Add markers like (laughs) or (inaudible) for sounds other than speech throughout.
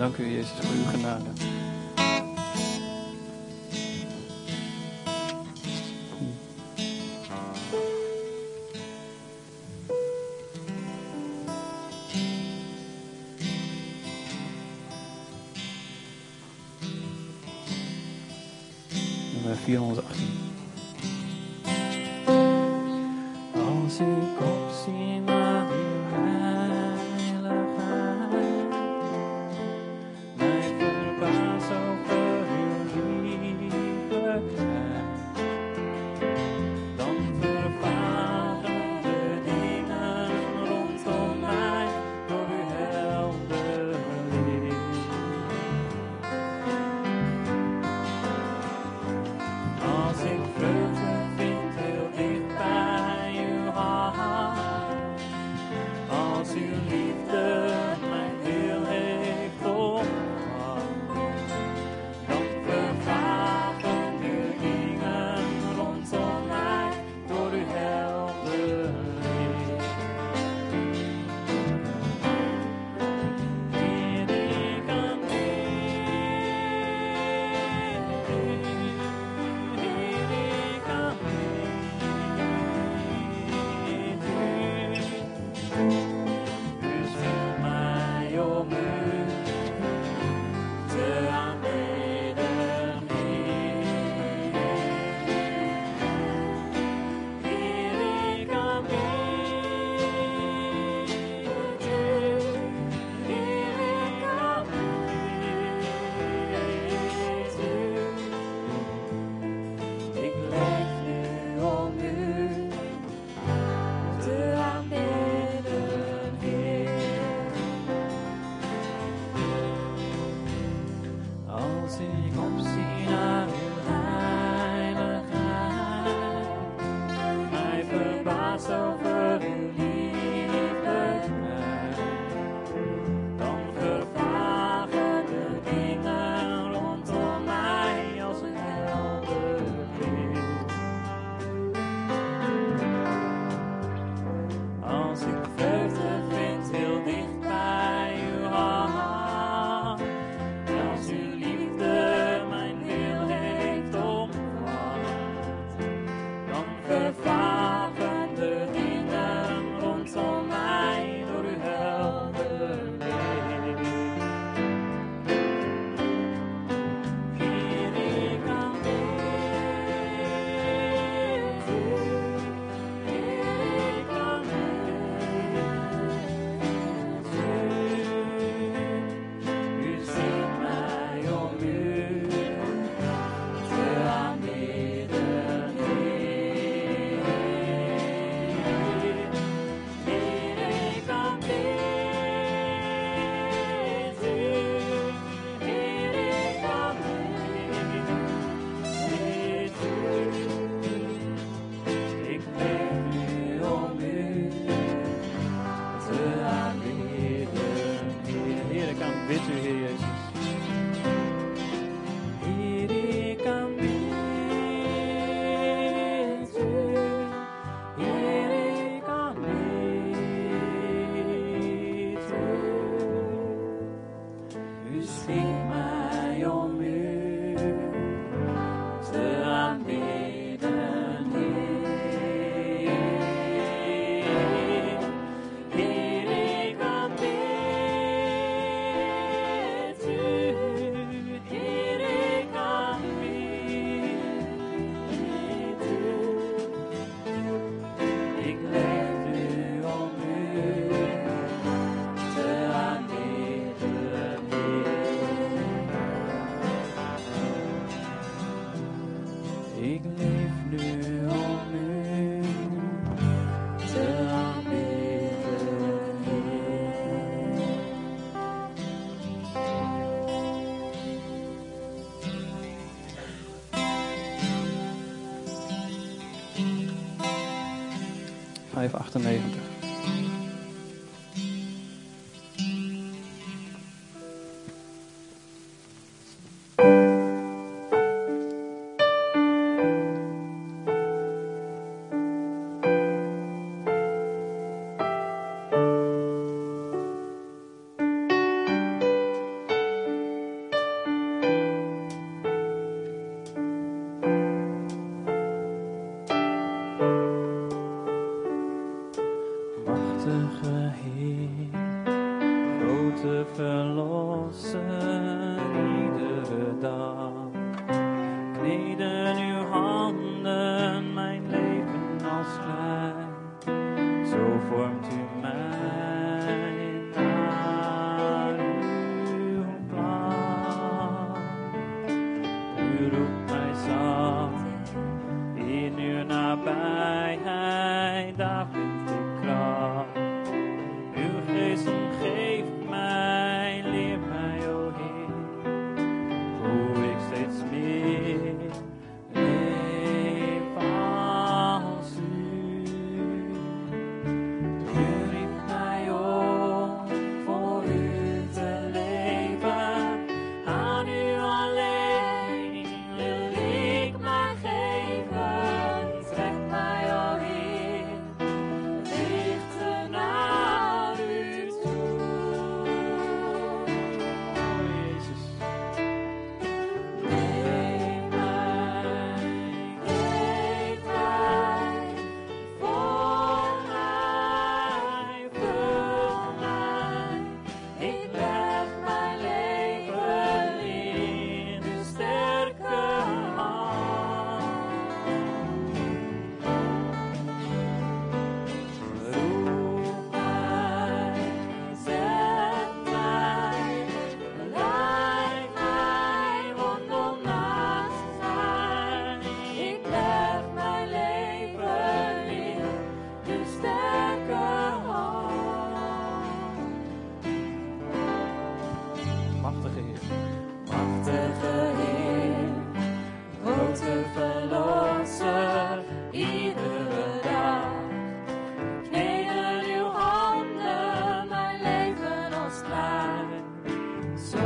dank u Jezus voor uw genade.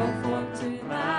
Zo vormt u mij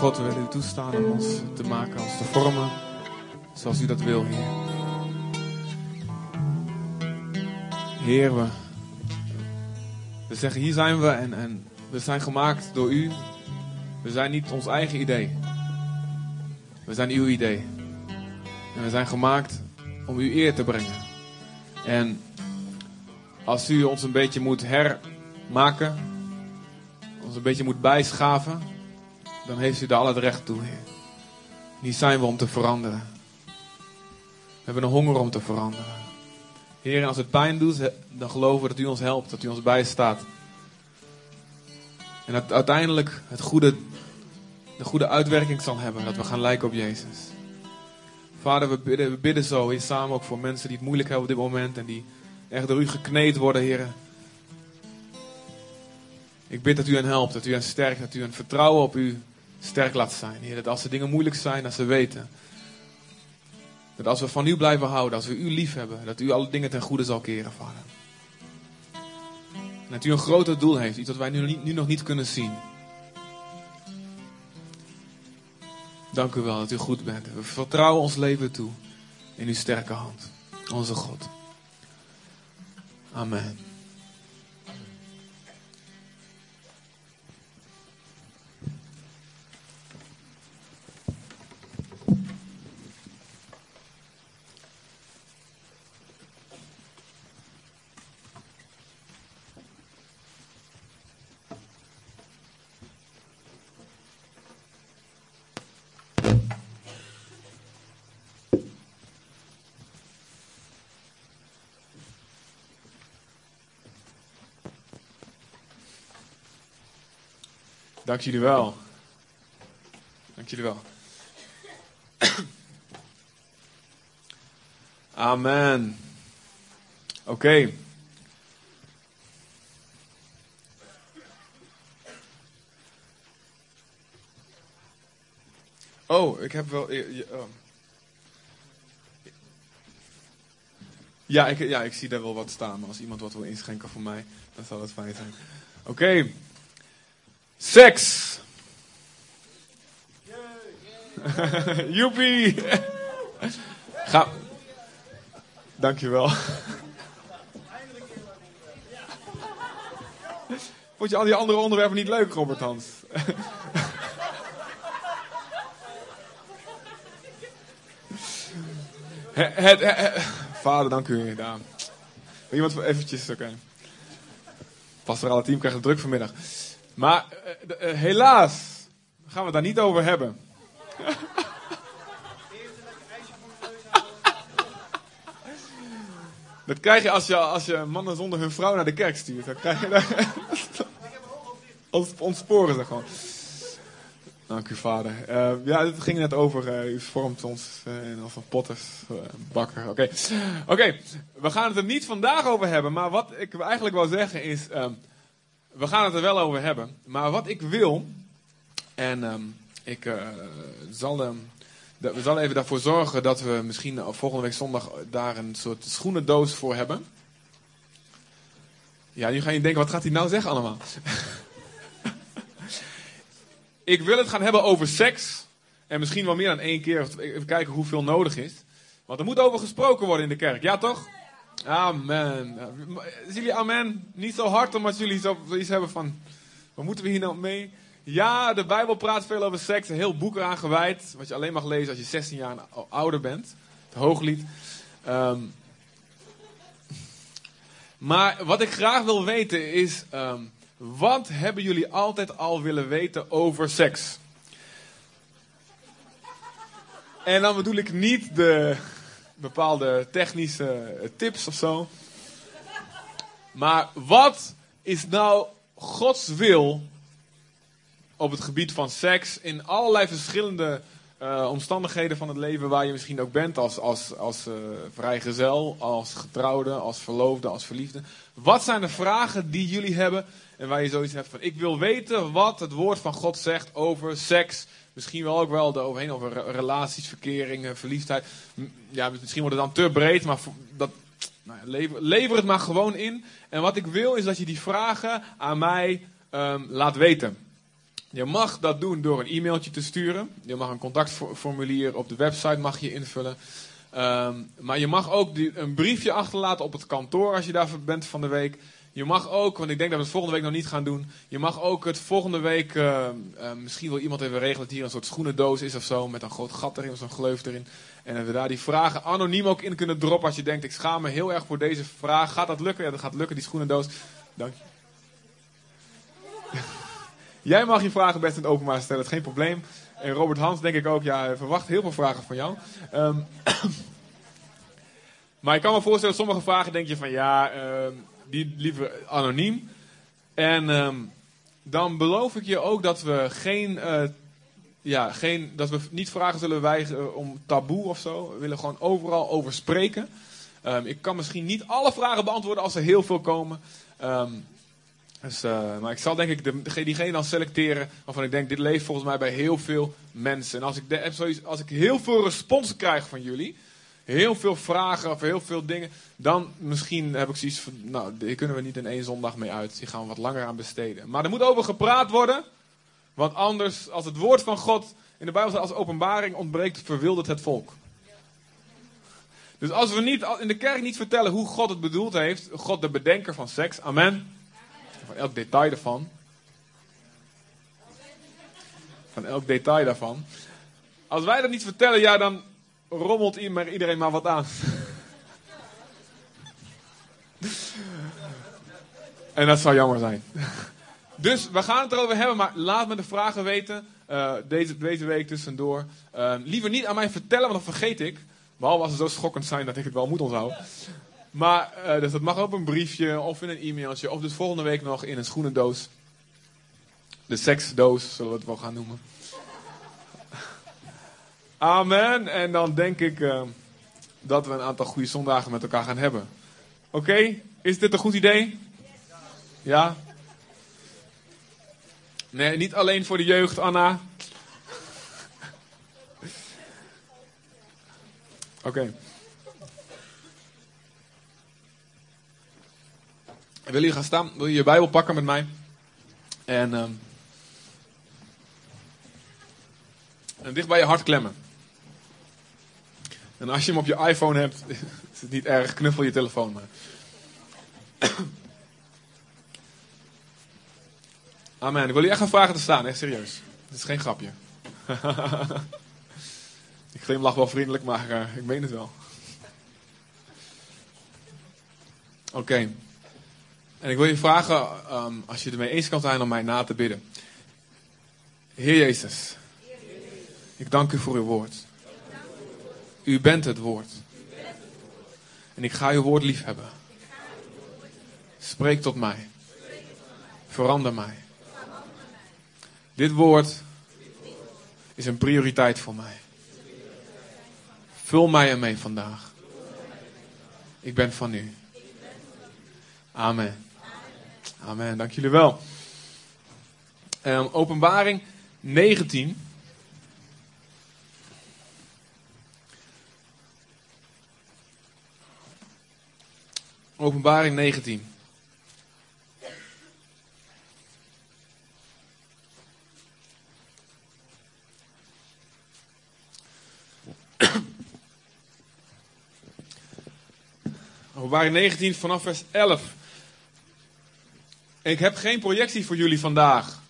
God, we willen u toestaan om ons te maken, ons te vormen zoals u dat wil, Heer. Heer, we, we zeggen hier zijn we en, en we zijn gemaakt door u. We zijn niet ons eigen idee. We zijn uw idee. En we zijn gemaakt om u eer te brengen. En als u ons een beetje moet hermaken, ons een beetje moet bijschaven, dan heeft u daar al het recht toe. Hier zijn we om te veranderen. We hebben een honger om te veranderen. Heer, als het pijn doet, dan geloven we dat u ons helpt, dat u ons bijstaat. En dat uiteindelijk het goede, de goede uitwerking zal hebben, dat we gaan lijken op Jezus. Vader, we bidden, we bidden zo hier samen ook voor mensen die het moeilijk hebben op dit moment en die echt door u gekneed worden, Heer. Ik bid dat u hen helpt, dat u hen sterkt, dat u hen vertrouwen op u sterk laat zijn. Heer, dat als de dingen moeilijk zijn, dat ze weten. Dat als we van u blijven houden, als we u lief hebben, dat u alle dingen ten goede zal keren, Vader. En dat u een groter doel heeft, iets wat wij nu, nu nog niet kunnen zien. Dank u wel dat u goed bent. We vertrouwen ons leven toe in uw sterke hand, onze God. Amen. Dank jullie wel. Dank jullie wel. Amen. Oké. Oh, ik heb wel. Oh. Ja, ik, ja, ik zie daar wel wat staan. Maar als iemand wat wil inschenken voor mij, dan zal dat fijn zijn. Oké. Seks. Joepie. (laughs) Ga. Dankjewel. Vond je al die andere onderwerpen niet leuk, Robert Hans? het, het, het, vader, dank u. Daan. Iemand eventjes, oké. Okay. Pastorale team krijgt het druk vanmiddag. Maar uh, helaas gaan we het daar niet over hebben. (laughs) Dat krijg je als je, als je mannen zonder hun vrouw naar de kerk stuurt. Dan krijg je daar... (laughs) ontsporen ze gewoon. Dank u, vader. Uh, ja, het ging net over. u vormt ons uh, als een potters, bakker. Oké, okay. we gaan het er niet vandaag over hebben. Maar wat ik eigenlijk wil zeggen is. We gaan het er wel over hebben. Maar wat ik wil. En um, ik uh, zal, de, we zullen even daarvoor zorgen dat we misschien volgende week zondag daar een soort schoenendoos voor hebben. Ja, nu ga je denken, wat gaat hij nou zeggen allemaal? (laughs) ik wil het gaan hebben over seks. En misschien wel meer dan één keer. Even kijken hoeveel nodig is. Want er moet over gesproken worden in de kerk. Ja, toch? Amen. Zien jullie amen? Niet zo hard omdat jullie zoiets hebben van... Wat moeten we hier nou mee? Ja, de Bijbel praat veel over seks. Een heel boek eraan gewijd. Wat je alleen mag lezen als je 16 jaar ouder bent. Het hooglied. Um, maar wat ik graag wil weten is... Um, wat hebben jullie altijd al willen weten over seks? En dan bedoel ik niet de bepaalde technische tips of zo. Maar wat is nou Gods wil op het gebied van seks in allerlei verschillende uh, omstandigheden van het leven waar je misschien ook bent als, als, als uh, vrijgezel, als getrouwde, als verloofde, als verliefde. Wat zijn de vragen die jullie hebben en waar je zoiets hebt van ik wil weten wat het woord van God zegt over seks. Misschien wel ook wel over relaties, verkeringen, verliefdheid. Ja, misschien wordt het dan te breed, maar dat, nou ja, lever, het maar gewoon in. En wat ik wil is dat je die vragen aan mij um, laat weten. Je mag dat doen door een e-mailtje te sturen. Je mag een contactformulier op de website mag je invullen. Ehm, maar je mag ook die, een briefje achterlaten op het kantoor als je daar bent van de week. Je mag ook, want ik denk dat we het volgende week nog niet gaan doen. Je mag ook het volgende week, eh, eh, misschien wil iemand even regelen dat hier een soort schoenendoos is of zo. Met een groot gat erin of zo'n gleuf erin. En dat we daar die vragen anoniem ook in kunnen droppen. Als je denkt, ik schaam me heel erg voor deze vraag. Gaat dat lukken? Ja, dat gaat lukken, die schoenendoos. Dank je. (laughs) Jij mag je vragen best in het openbaar stellen, geen probleem. En Robert Hans denk ik ook, ja, verwacht heel veel vragen van jou. Ehm, (clears throat) maar ik kan me voorstellen, sommige vragen denk je van ja, ehm, die liever anoniem. En ehm, dan beloof ik je ook dat we geen, eh, ja, geen, dat we niet vragen zullen weigeren om taboe of zo. We willen gewoon overal over spreken. ik kan misschien niet alle vragen beantwoorden als er heel veel komen. Dus, uh, maar ik zal denk ik diegene dan selecteren waarvan ik denk, dit leeft volgens mij bij heel veel mensen. En als ik, de, als ik heel veel respons krijg van jullie, heel veel vragen of heel veel dingen, dan misschien heb ik zoiets van, nou, die kunnen we niet in één zondag mee uit. Die gaan we wat langer aan besteden. Maar er moet over gepraat worden, want anders, als het woord van God in de Bijbel staat als openbaring ontbreekt, verwildert het volk. Dus als we niet, in de kerk niet vertellen hoe God het bedoeld heeft, God de bedenker van seks, amen van elk detail daarvan. Van elk detail daarvan. Als wij dat niet vertellen, ja, dan rommelt iedereen maar wat aan. en dat zou jammer zijn. Dus we gaan het erover hebben, maar laat me de vragen weten. Uh, deze, deze week tussendoor. Uh, liever niet aan mij vertellen, want dan vergeet ik. Behalve als ze zo schokkend zijn dat ik het wel moet onthouden. Maar uh, dus dat mag op een briefje of in een e-mailtje. Of dus volgende week nog in een schoenendoos. De seksdoos, zullen we het wel gaan noemen. Amen. En dan denk ik uh, dat we een aantal goede zondagen met elkaar gaan hebben. Oké, is dit een goed idee? Ja? Nee, niet alleen voor de jeugd, Anna. (laughs) Oké. Wil je gaan staan? Wil je je Bijbel pakken met mij? En, um, en dicht bij je hart klemmen. En als je hem op je iPhone hebt, (laughs) is het niet erg, knuffel je telefoon maar. (coughs) Amen. Ik wil je echt gaan vragen te staan, echt serieus. Het is geen grapje. (laughs) ik glimlach wel vriendelijk, maar uh, ik meen het wel. (laughs) Oké. En ik wil je vragen, um, als je ermee eens kan zijn, om mij na te bidden. Heer Jezus, ik dank u voor uw woord. U bent het woord. En ik ga uw woord lief hebben. Spreek tot mij. Verander mij. Dit woord is een prioriteit voor mij. Vul mij ermee vandaag. Ik ben van u. Amen. Amen, dank jullie wel. Um, openbaring 19. Openbaring 19. Openbaring 19 vanaf vers 11. Ik heb geen projectie voor jullie vandaag.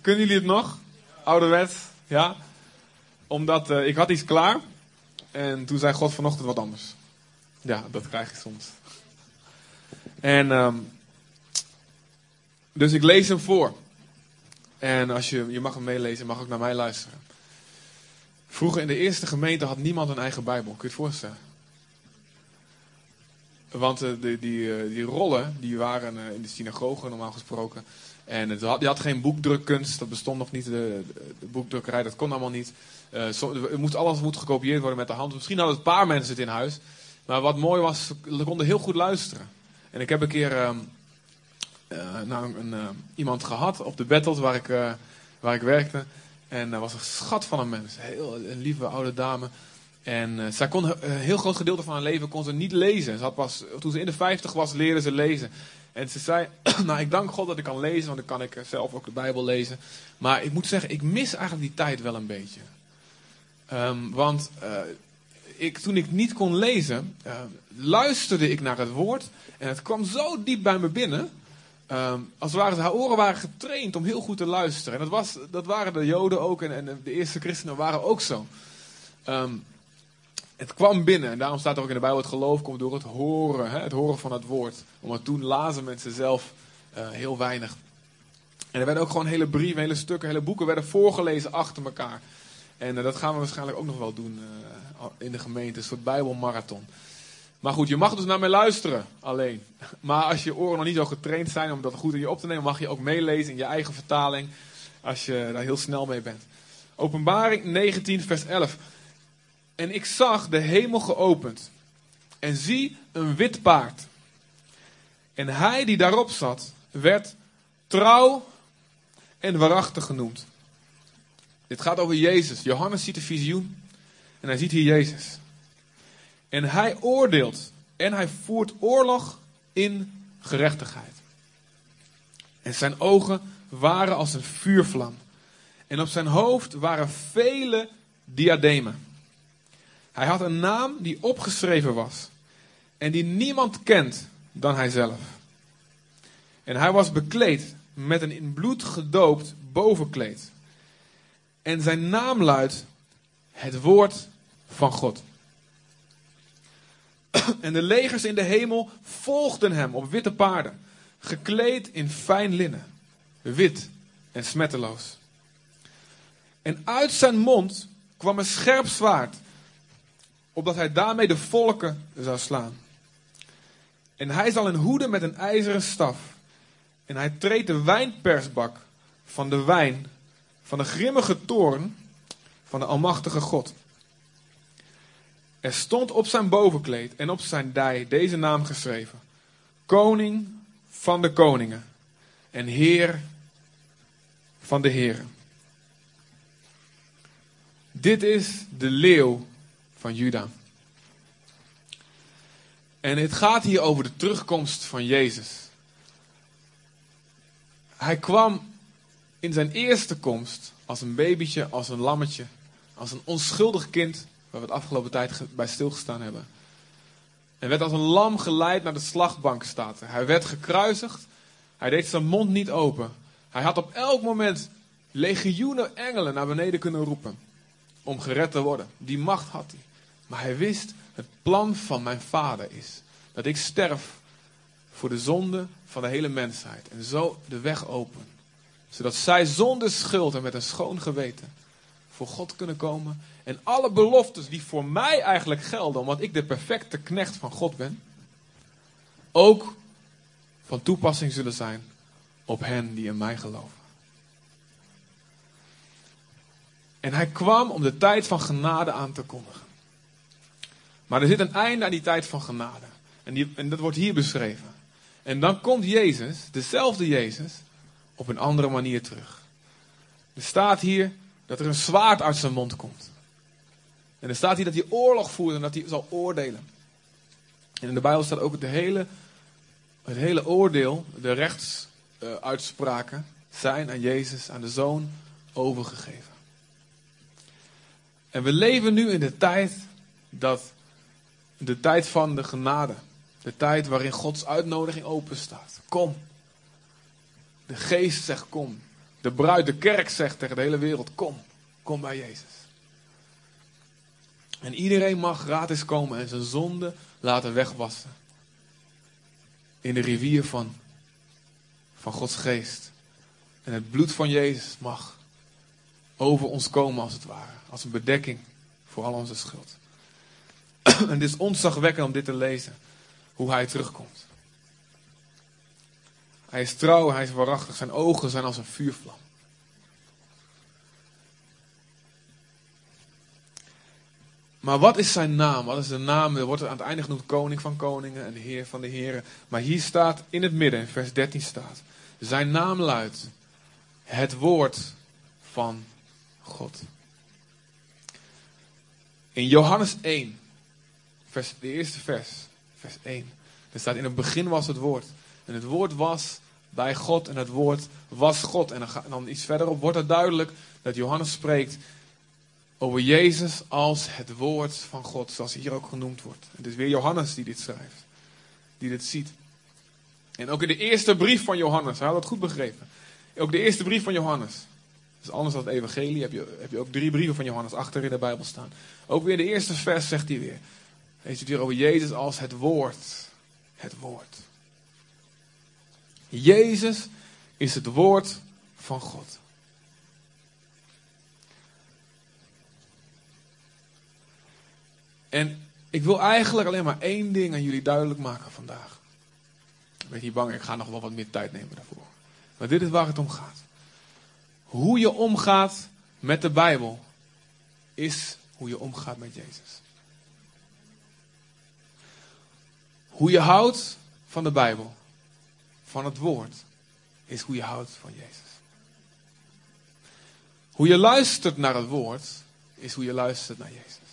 Kunnen jullie het nog? Ouderwets, ja? Omdat uh, ik had iets klaar. En toen zei God vanochtend wat anders. Ja, dat krijg ik soms. En um, dus ik lees hem voor. En als je, je mag hem meelezen, mag ook naar mij luisteren. Vroeger in de eerste gemeente had niemand een eigen Bijbel. Kun je het voorstellen? Want uh, die, die, uh, die rollen die waren uh, in de synagoge normaal gesproken. En het had, die had geen boekdrukkunst, dat bestond nog niet. De, boekdrukkerij, dat kon allemaal niet. Het moest, alles moet gekopieerd worden met de hand. Misschien hadden een paar mensen het in huis. Maar wat mooi was, ze konden heel goed luisteren. En ik heb een keer ehm, nou, een, iemand gehad op de Battles waar ik, waar ik werkte. En dat was een schat van een mens. Heel, een lieve oude dame. En eh, zij kon een heel groot gedeelte van haar leven kon ze niet lezen. Ze had pas, toen ze in de 50 was, leerde ze lezen. En ze zei, (clears throat) nou ik dank God dat ik kan lezen, want dan kan ik eh, zelf ook de Bijbel lezen. Maar ik moet zeggen, ik mis eigenlijk die tijd wel een beetje. Ehm, want eh, ik, toen ik niet kon lezen, eh, luisterde ik naar het woord. En het kwam zo diep bij me binnen. ehm, als het ware, haar oren waren getraind om heel goed te luisteren. En dat, was, dat waren de Joden ook en, en de eerste christenen waren ook zo. Ehm, het kwam binnen. En daarom staat er ook in de Bijbel: het geloof komt door het horen. Hè, het horen van het woord. Want toen lazen mensen zelf eh, heel weinig. En er werden ook gewoon hele brieven, hele stukken, hele boeken werden voorgelezen achter elkaar. En eh, dat gaan we waarschijnlijk ook nog wel doen in de gemeente. Een soort Bijbelmarathon. Maar goed, je mag dus naar mij luisteren alleen. Maar als je oren nog niet zo getraind zijn om dat goed in je op te nemen, mag je ook meelezen in je eigen vertaling. Als je daar heel snel mee bent. Openbaring 19, vers 11. En ik zag de hemel geopend. En zie een wit paard. En hij die daarop zat, werd trouw en waarachtig genoemd. Dit gaat over Jezus. Johannes ziet een visioen. En hij ziet hier Jezus. En hij oordeelt. En hij voert oorlog in gerechtigheid. En zijn ogen waren als een vuurvlam. En op zijn hoofd waren vele diademen. Hij had een naam die opgeschreven was. En die niemand kent dan hijzelf. En hij was bekleed met een in bloed gedoopt bovenkleed. En zijn naam luidt het woord van God. En de legers in de hemel volgden hem op witte paarden, gekleed in fijn linnen, wit en smetteloos. En uit zijn mond kwam een scherp zwaard, opdat hij daarmee de volken zou slaan. En hij zal een hoede met een ijzeren staf. En hij treedt de wijnpersbak van de wijn van de grimmige toorn van de Almachtige God. Er stond op zijn bovenkleed en op zijn dij deze naam geschreven: Koning van de koningen en Heer van de heren. Dit is de leeuw van Juda. En het gaat hier over de terugkomst van Jezus. Hij kwam in zijn eerste komst als een babytje, als een lammetje, als een onschuldig kind, waar we het afgelopen tijd bij stilgestaan hebben. En werd als een lam geleid naar de slagbank staat. Hij werd gekruisigd. Hij deed zijn mond niet open. Hij had op elk moment legioenen engelen naar beneden kunnen roepen. Om gered te worden. Die macht had hij. Maar hij wist, het plan van mijn vader is dat ik sterf voor de zonde van de hele mensheid. En zo de weg open. Zodat zij zonder schuld en met een schoon geweten voor God kunnen komen. En alle beloftes die voor mij eigenlijk gelden, omdat ik de perfecte knecht van God ben, ook van toepassing zullen zijn op hen die in mij geloven. En hij kwam om de tijd van genade aan te kondigen. Maar er zit een einde aan die tijd van genade. En, die, en dat wordt hier beschreven. En dan komt Jezus, dezelfde Jezus, op een andere manier terug. Er staat hier dat er een zwaard uit zijn mond komt. En er staat hier dat hij oorlog voert en dat hij zal oordelen. En in de Bijbel staat ook het hele, het hele oordeel, de rechtsuitspraken, zijn aan Jezus, aan de Zoon, overgegeven. En we leven nu in de tijd dat de tijd van de genade. De tijd waarin Gods uitnodiging open staat. Kom. De geest zegt kom. De bruid, de kerk zegt tegen de hele wereld kom. Kom bij Jezus. En iedereen mag gratis komen en zijn zonde laten wegwassen. In de rivier van, van Gods geest. En het bloed van Jezus mag over ons komen als het ware. Als een bedekking voor al onze schuld. (clears throat) En het is ontzagwekkend om dit te lezen. Hoe hij terugkomt. Hij is trouw, hij is waarachtig. Zijn ogen zijn als een vuurvlam. Maar wat is zijn naam? Wat is de naam? Er wordt aan het einde genoemd koning van koningen en heer van de heren. Maar hier staat in het midden, in vers 13 staat. Zijn naam luidt het woord van God. In Johannes 1, vers, de eerste vers, vers 1. Er staat in het begin was het woord. En het woord was bij God en het woord was God. En dan, dan iets verderop wordt het duidelijk dat Johannes spreekt over Jezus als het woord van God, zoals hier ook genoemd wordt. Het is weer Johannes die dit schrijft, die dit ziet. En ook in de eerste brief van Johannes, hij had het goed begrepen. Ook de eerste brief van Johannes. Dus anders dan het evangelie heb je, heb je ook drie brieven van Johannes achter in de Bijbel staan. Ook weer in de eerste vers zegt hij weer. Hij ziet weer over Jezus als het woord. Het woord. Jezus is het woord van God. En ik wil eigenlijk alleen maar één ding aan jullie duidelijk maken vandaag. Ik ben niet bang, ik ga nog wel wat meer tijd nemen daarvoor. Maar dit is waar het om gaat. Hoe je omgaat met de Bijbel is hoe je omgaat met Jezus. Hoe je houdt van de Bijbel, van het woord, is hoe je houdt van Jezus. Hoe je luistert naar het woord, is hoe je luistert naar Jezus.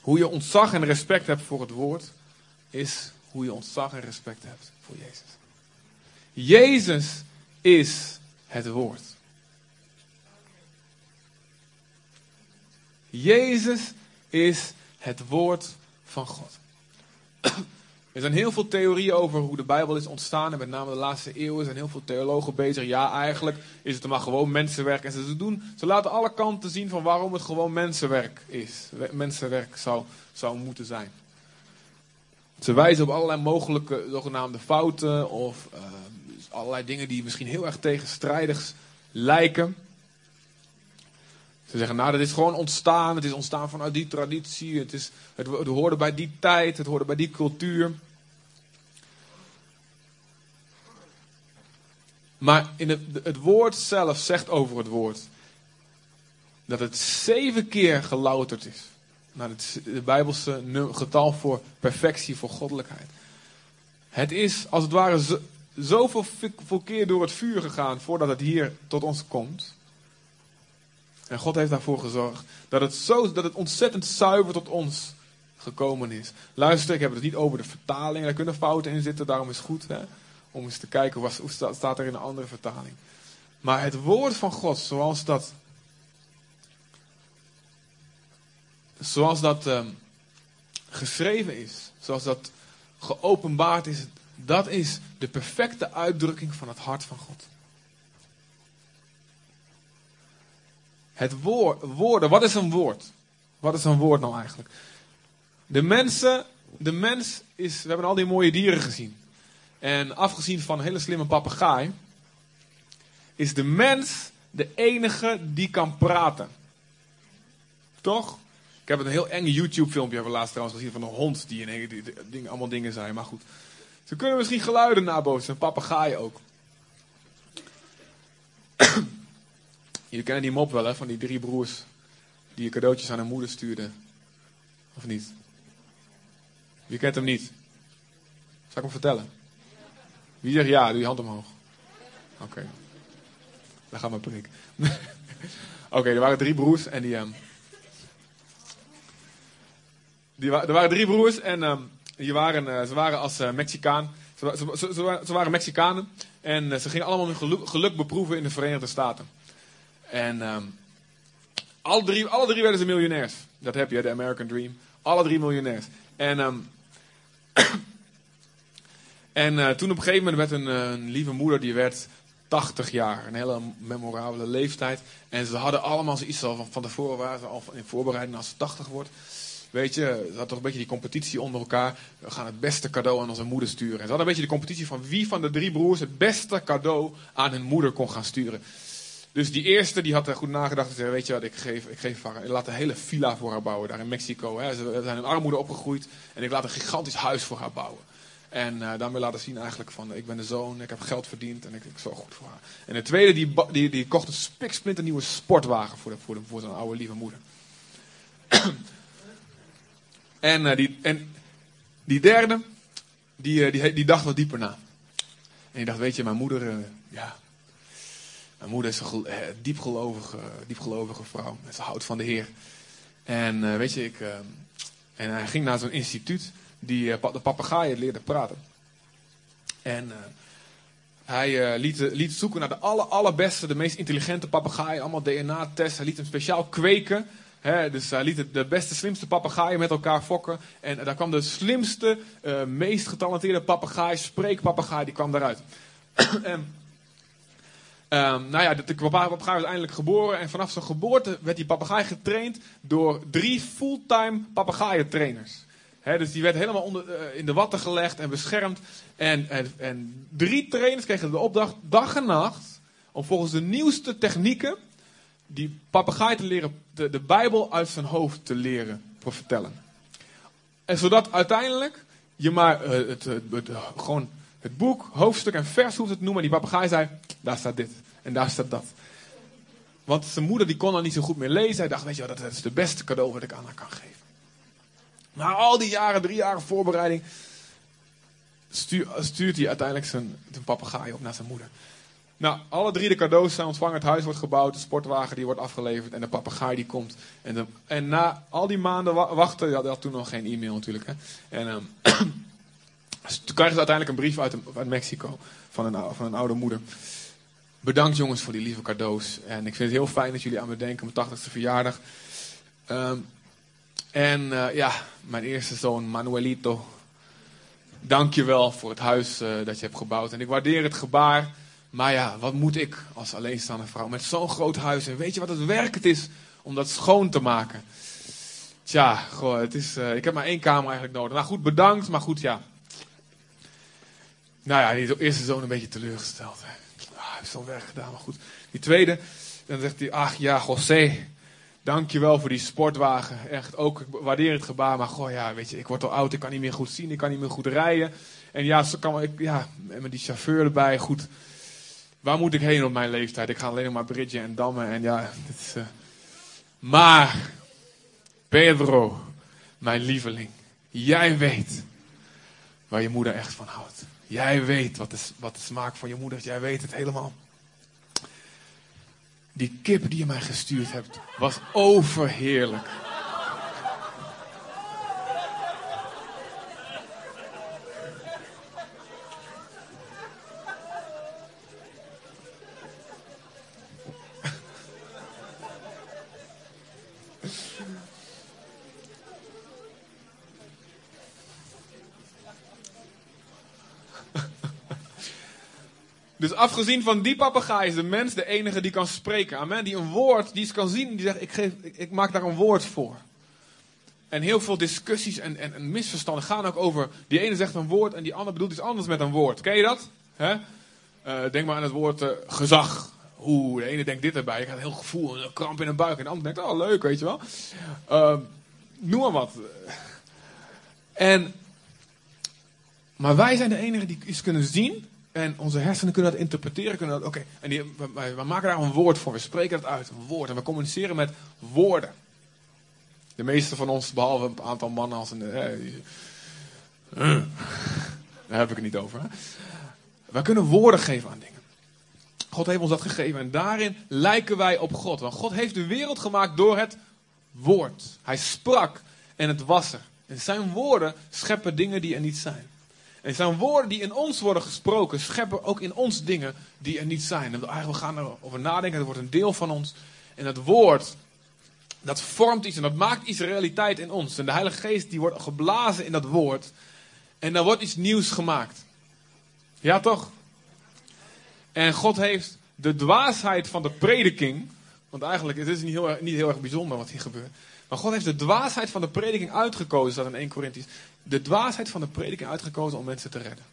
Hoe je ontzag en respect hebt voor het woord, is hoe je ontzag en respect hebt voor Jezus. Jezus is het woord. Jezus is het woord van God. Er zijn heel veel theorieën over hoe de Bijbel is ontstaan. En met name de laatste eeuwen zijn heel veel theologen bezig. Ja, eigenlijk is het maar gewoon mensenwerk. En ze, doen, ze laten alle kanten zien van waarom het gewoon mensenwerk is. We- Mensenwerk zou, zou moeten zijn. Ze wijzen op allerlei mogelijke zogenaamde fouten. Of eh, allerlei dingen die misschien heel erg tegenstrijdig lijken. Ze zeggen, nou, dat is gewoon ontstaan. Het is ontstaan vanuit die traditie. Het, is, het, het hoorde bij die tijd. Het hoorde bij die cultuur. Maar in het, het woord zelf zegt over het woord dat het zeven keer gelouterd is. Naar het Bijbelse getal voor perfectie, voor goddelijkheid. Het is als het ware zo, zoveel keer door het vuur gegaan voordat het hier tot ons komt. En God heeft daarvoor gezorgd dat het, zo, dat het ontzettend zuiver tot ons gekomen is. Luister, ik heb het niet over de vertaling, daar kunnen fouten in zitten, daarom is het goed hè, om eens te kijken wat, hoe staat, staat er in een andere vertaling. Maar het woord van God, zoals dat, zoals dat ehm, geschreven is, zoals dat geopenbaard is, dat is de perfecte uitdrukking van het hart van God. Het woord, woorden, wat is een woord? Wat is een woord nou eigenlijk? De mensen, de mens is, we hebben al die mooie dieren gezien. En afgezien van een hele slimme papegaai, is de mens de enige die kan praten. Toch? Ik heb een heel eng YouTube filmpje hebben we laatst trouwens gezien van een hond die, in die, die- allemaal dingen zei, maar goed. Ze kunnen misschien geluiden nabootsen, een papegaai ook. (clears throat) Jullie kennen die mop wel, hè, van die drie broers die cadeautjes aan hun moeder stuurden. Of niet? Wie kent hem niet? Zal ik hem vertellen? Wie zegt ja? Doe je hand omhoog. Oké. Dan gaan we prik. (laughs) Oké, er waren drie broers en die... ehm, die er waren drie broers en ehm, die waren, eh, ze waren als eh, Mexicaan. Ze, ze, ze, ze wa- ze waren Mexicanen en eh, ze gingen allemaal hun geluk, beproeven in de Verenigde Staten. En ehm, alle, drie, alle drie werden ze miljonairs. Dat heb je, de American Dream. Alle drie miljonairs. En, en eh, toen op een gegeven moment werd een, eh, lieve moeder, die werd 80 jaar. Een hele memorabele leeftijd. En ze hadden allemaal zoiets al van, van tevoren, waren ze al in voorbereiding als ze 80 wordt. Weet je, ze hadden toch een beetje die competitie onder elkaar. We gaan het beste cadeau aan onze moeder sturen. En ze hadden een beetje de competitie van wie van de drie broers het beste cadeau aan hun moeder kon gaan sturen. Dus die eerste die had er goed nagedacht en zei, weet je wat, ik geef, ik geef haar, ik laat een hele villa voor haar bouwen daar in Mexico. Hè. Ze zijn in armoede opgegroeid en ik laat een gigantisch huis voor haar bouwen. En eh, daarmee laten zien eigenlijk van, ik ben de zoon, ik heb geld verdiend en ik, ik zorg goed voor haar. En de tweede die, die, die kocht een spiksplinter nieuwe sportwagen voor, voor, voor zijn oude lieve moeder. (clears throat) en, eh, die, en die derde, die, eh, die, die dacht wat dieper na. En die dacht, weet je, mijn moeder, ja, mijn moeder is een gel- diepgelovige, diepgelovige vrouw. Ze houdt van de Heer. En weet je, ik, en hij ging naar zo'n instituut die eh, de papegaaien leerde praten. En eh, hij eh, liet, liet zoeken naar de aller, allerbeste, de meest intelligente papegaaien. Allemaal DNA-tests. Hij liet hem speciaal kweken. Dus hij liet de beste, slimste papegaaien met elkaar fokken. En daar kwam de slimste, meest getalenteerde papegaai, spreekpapegaai, die kwam daaruit. (clears throat) en, ehm, nou ja, de, de papegaai was eindelijk geboren. En vanaf zijn geboorte werd die papegaai getraind door drie fulltime papegaaientrainers. Dus die werd helemaal onder, eh, in de watten gelegd en beschermd. En, en, drie trainers kregen de opdracht dag en nacht om volgens de nieuwste technieken die papegaai te leren, de, de Bijbel uit zijn hoofd te leren vertellen. En zodat uiteindelijk je maar eh, het, het, het- gewoon het boek, hoofdstuk en vers hoeft te noemen. En die papegaai zei, daar staat dit en daar staat dat. Want zijn moeder die kon dan niet zo goed meer lezen. Hij dacht, weet je wel, dat is het beste cadeau wat ik aan haar kan geven. Na al die jaren, drie jaren voorbereiding, stuur- stuurt hij uiteindelijk zijn, zijn papegaai op naar zijn moeder. Nou, alle drie de cadeaus zijn ontvangen. Het huis wordt gebouwd, de sportwagen die wordt afgeleverd en de papegaai die komt. En, en na al die maanden wa- wachten, ja, had toen nog geen e-mail natuurlijk. Hè. En (clears throat) dus toen krijgen ze uiteindelijk een brief uit, uit Mexico van een, van een oude moeder. Bedankt jongens voor die lieve cadeaus. En ik vind het heel fijn dat jullie aan me denken, mijn 80ste verjaardag. Ehm, en eh, ja, mijn eerste zoon Manuelito. Dank je wel voor het huis eh, dat je hebt gebouwd. En ik waardeer het gebaar. Maar ja, wat moet ik als alleenstaande vrouw met zo'n groot huis? En weet je wat het werk het is om dat schoon te maken? Tja, goh, het is, eh, ik heb maar één kamer eigenlijk nodig. Nou goed, bedankt, maar goed, ja. Nou ja, die eerste zoon een beetje teleurgesteld. hè. Ah, zo'n werk gedaan, maar goed. Die tweede, dan zegt hij, ach ja, José, dankjewel voor die sportwagen. Echt, ook, ik waardeer het gebaar, maar goh, ja, weet je, ik word al oud, ik kan niet meer goed zien, ik kan niet meer goed rijden. En ja, zo kan ik, ja, met die chauffeur erbij, goed. Waar moet ik heen op mijn leeftijd? Ik ga alleen nog maar bridgen en dammen en ja, is... eh. Maar, Pedro, mijn lieveling, jij weet waar je moeder echt van houdt. Jij weet wat de, wat de smaak van je moeder is. Jij weet het helemaal. Die kip die je mij gestuurd hebt, was overheerlijk. Dus afgezien van die papegaai is de mens de enige die kan spreken. Amen. Die een woord, die iets kan zien. Die zegt, ik, geef, ik, maak daar een woord voor. En heel veel discussies en, en, en misverstanden gaan ook over. Die ene zegt een woord en die ander bedoelt iets anders met een woord. Ken je dat? Eh, denk maar aan het woord eh, gezag. Oeh, de ene denkt dit erbij. Ik had een heel gevoel, een kramp in de buik. En de ander denkt, oh leuk, weet je wel. Eh, noem maar wat. En, maar wij zijn de enigen die iets kunnen zien. En onze hersenen kunnen dat interpreteren. Kunnen dat, oké, en die, we, maken daar een woord voor. We spreken het uit, een woord. En we communiceren met woorden. De meeste van ons, behalve een aantal mannen als een... eh, (laughs) daar heb ik het niet over. Hè? Wij kunnen woorden geven aan dingen. God heeft ons dat gegeven. En daarin lijken wij op God. Want God heeft de wereld gemaakt door het woord. Hij sprak en het was er. En zijn woorden scheppen dingen die er niet zijn. En zijn woorden die in ons worden gesproken, scheppen ook in ons dingen die er niet zijn. En we eigenlijk gaan erover nadenken, het wordt een deel van ons. En het woord, dat vormt iets en dat maakt iets realiteit in ons. En de Heilige Geest die wordt geblazen in dat woord. En dan wordt iets nieuws gemaakt. Ja toch? En God heeft de dwaasheid van de prediking. Want eigenlijk het is niet heel, niet heel erg bijzonder wat hier gebeurt. Maar God heeft de dwaasheid van de prediking uitgekozen, staat in 1 Corinthians. De dwaasheid van de prediking uitgekozen om mensen te redden.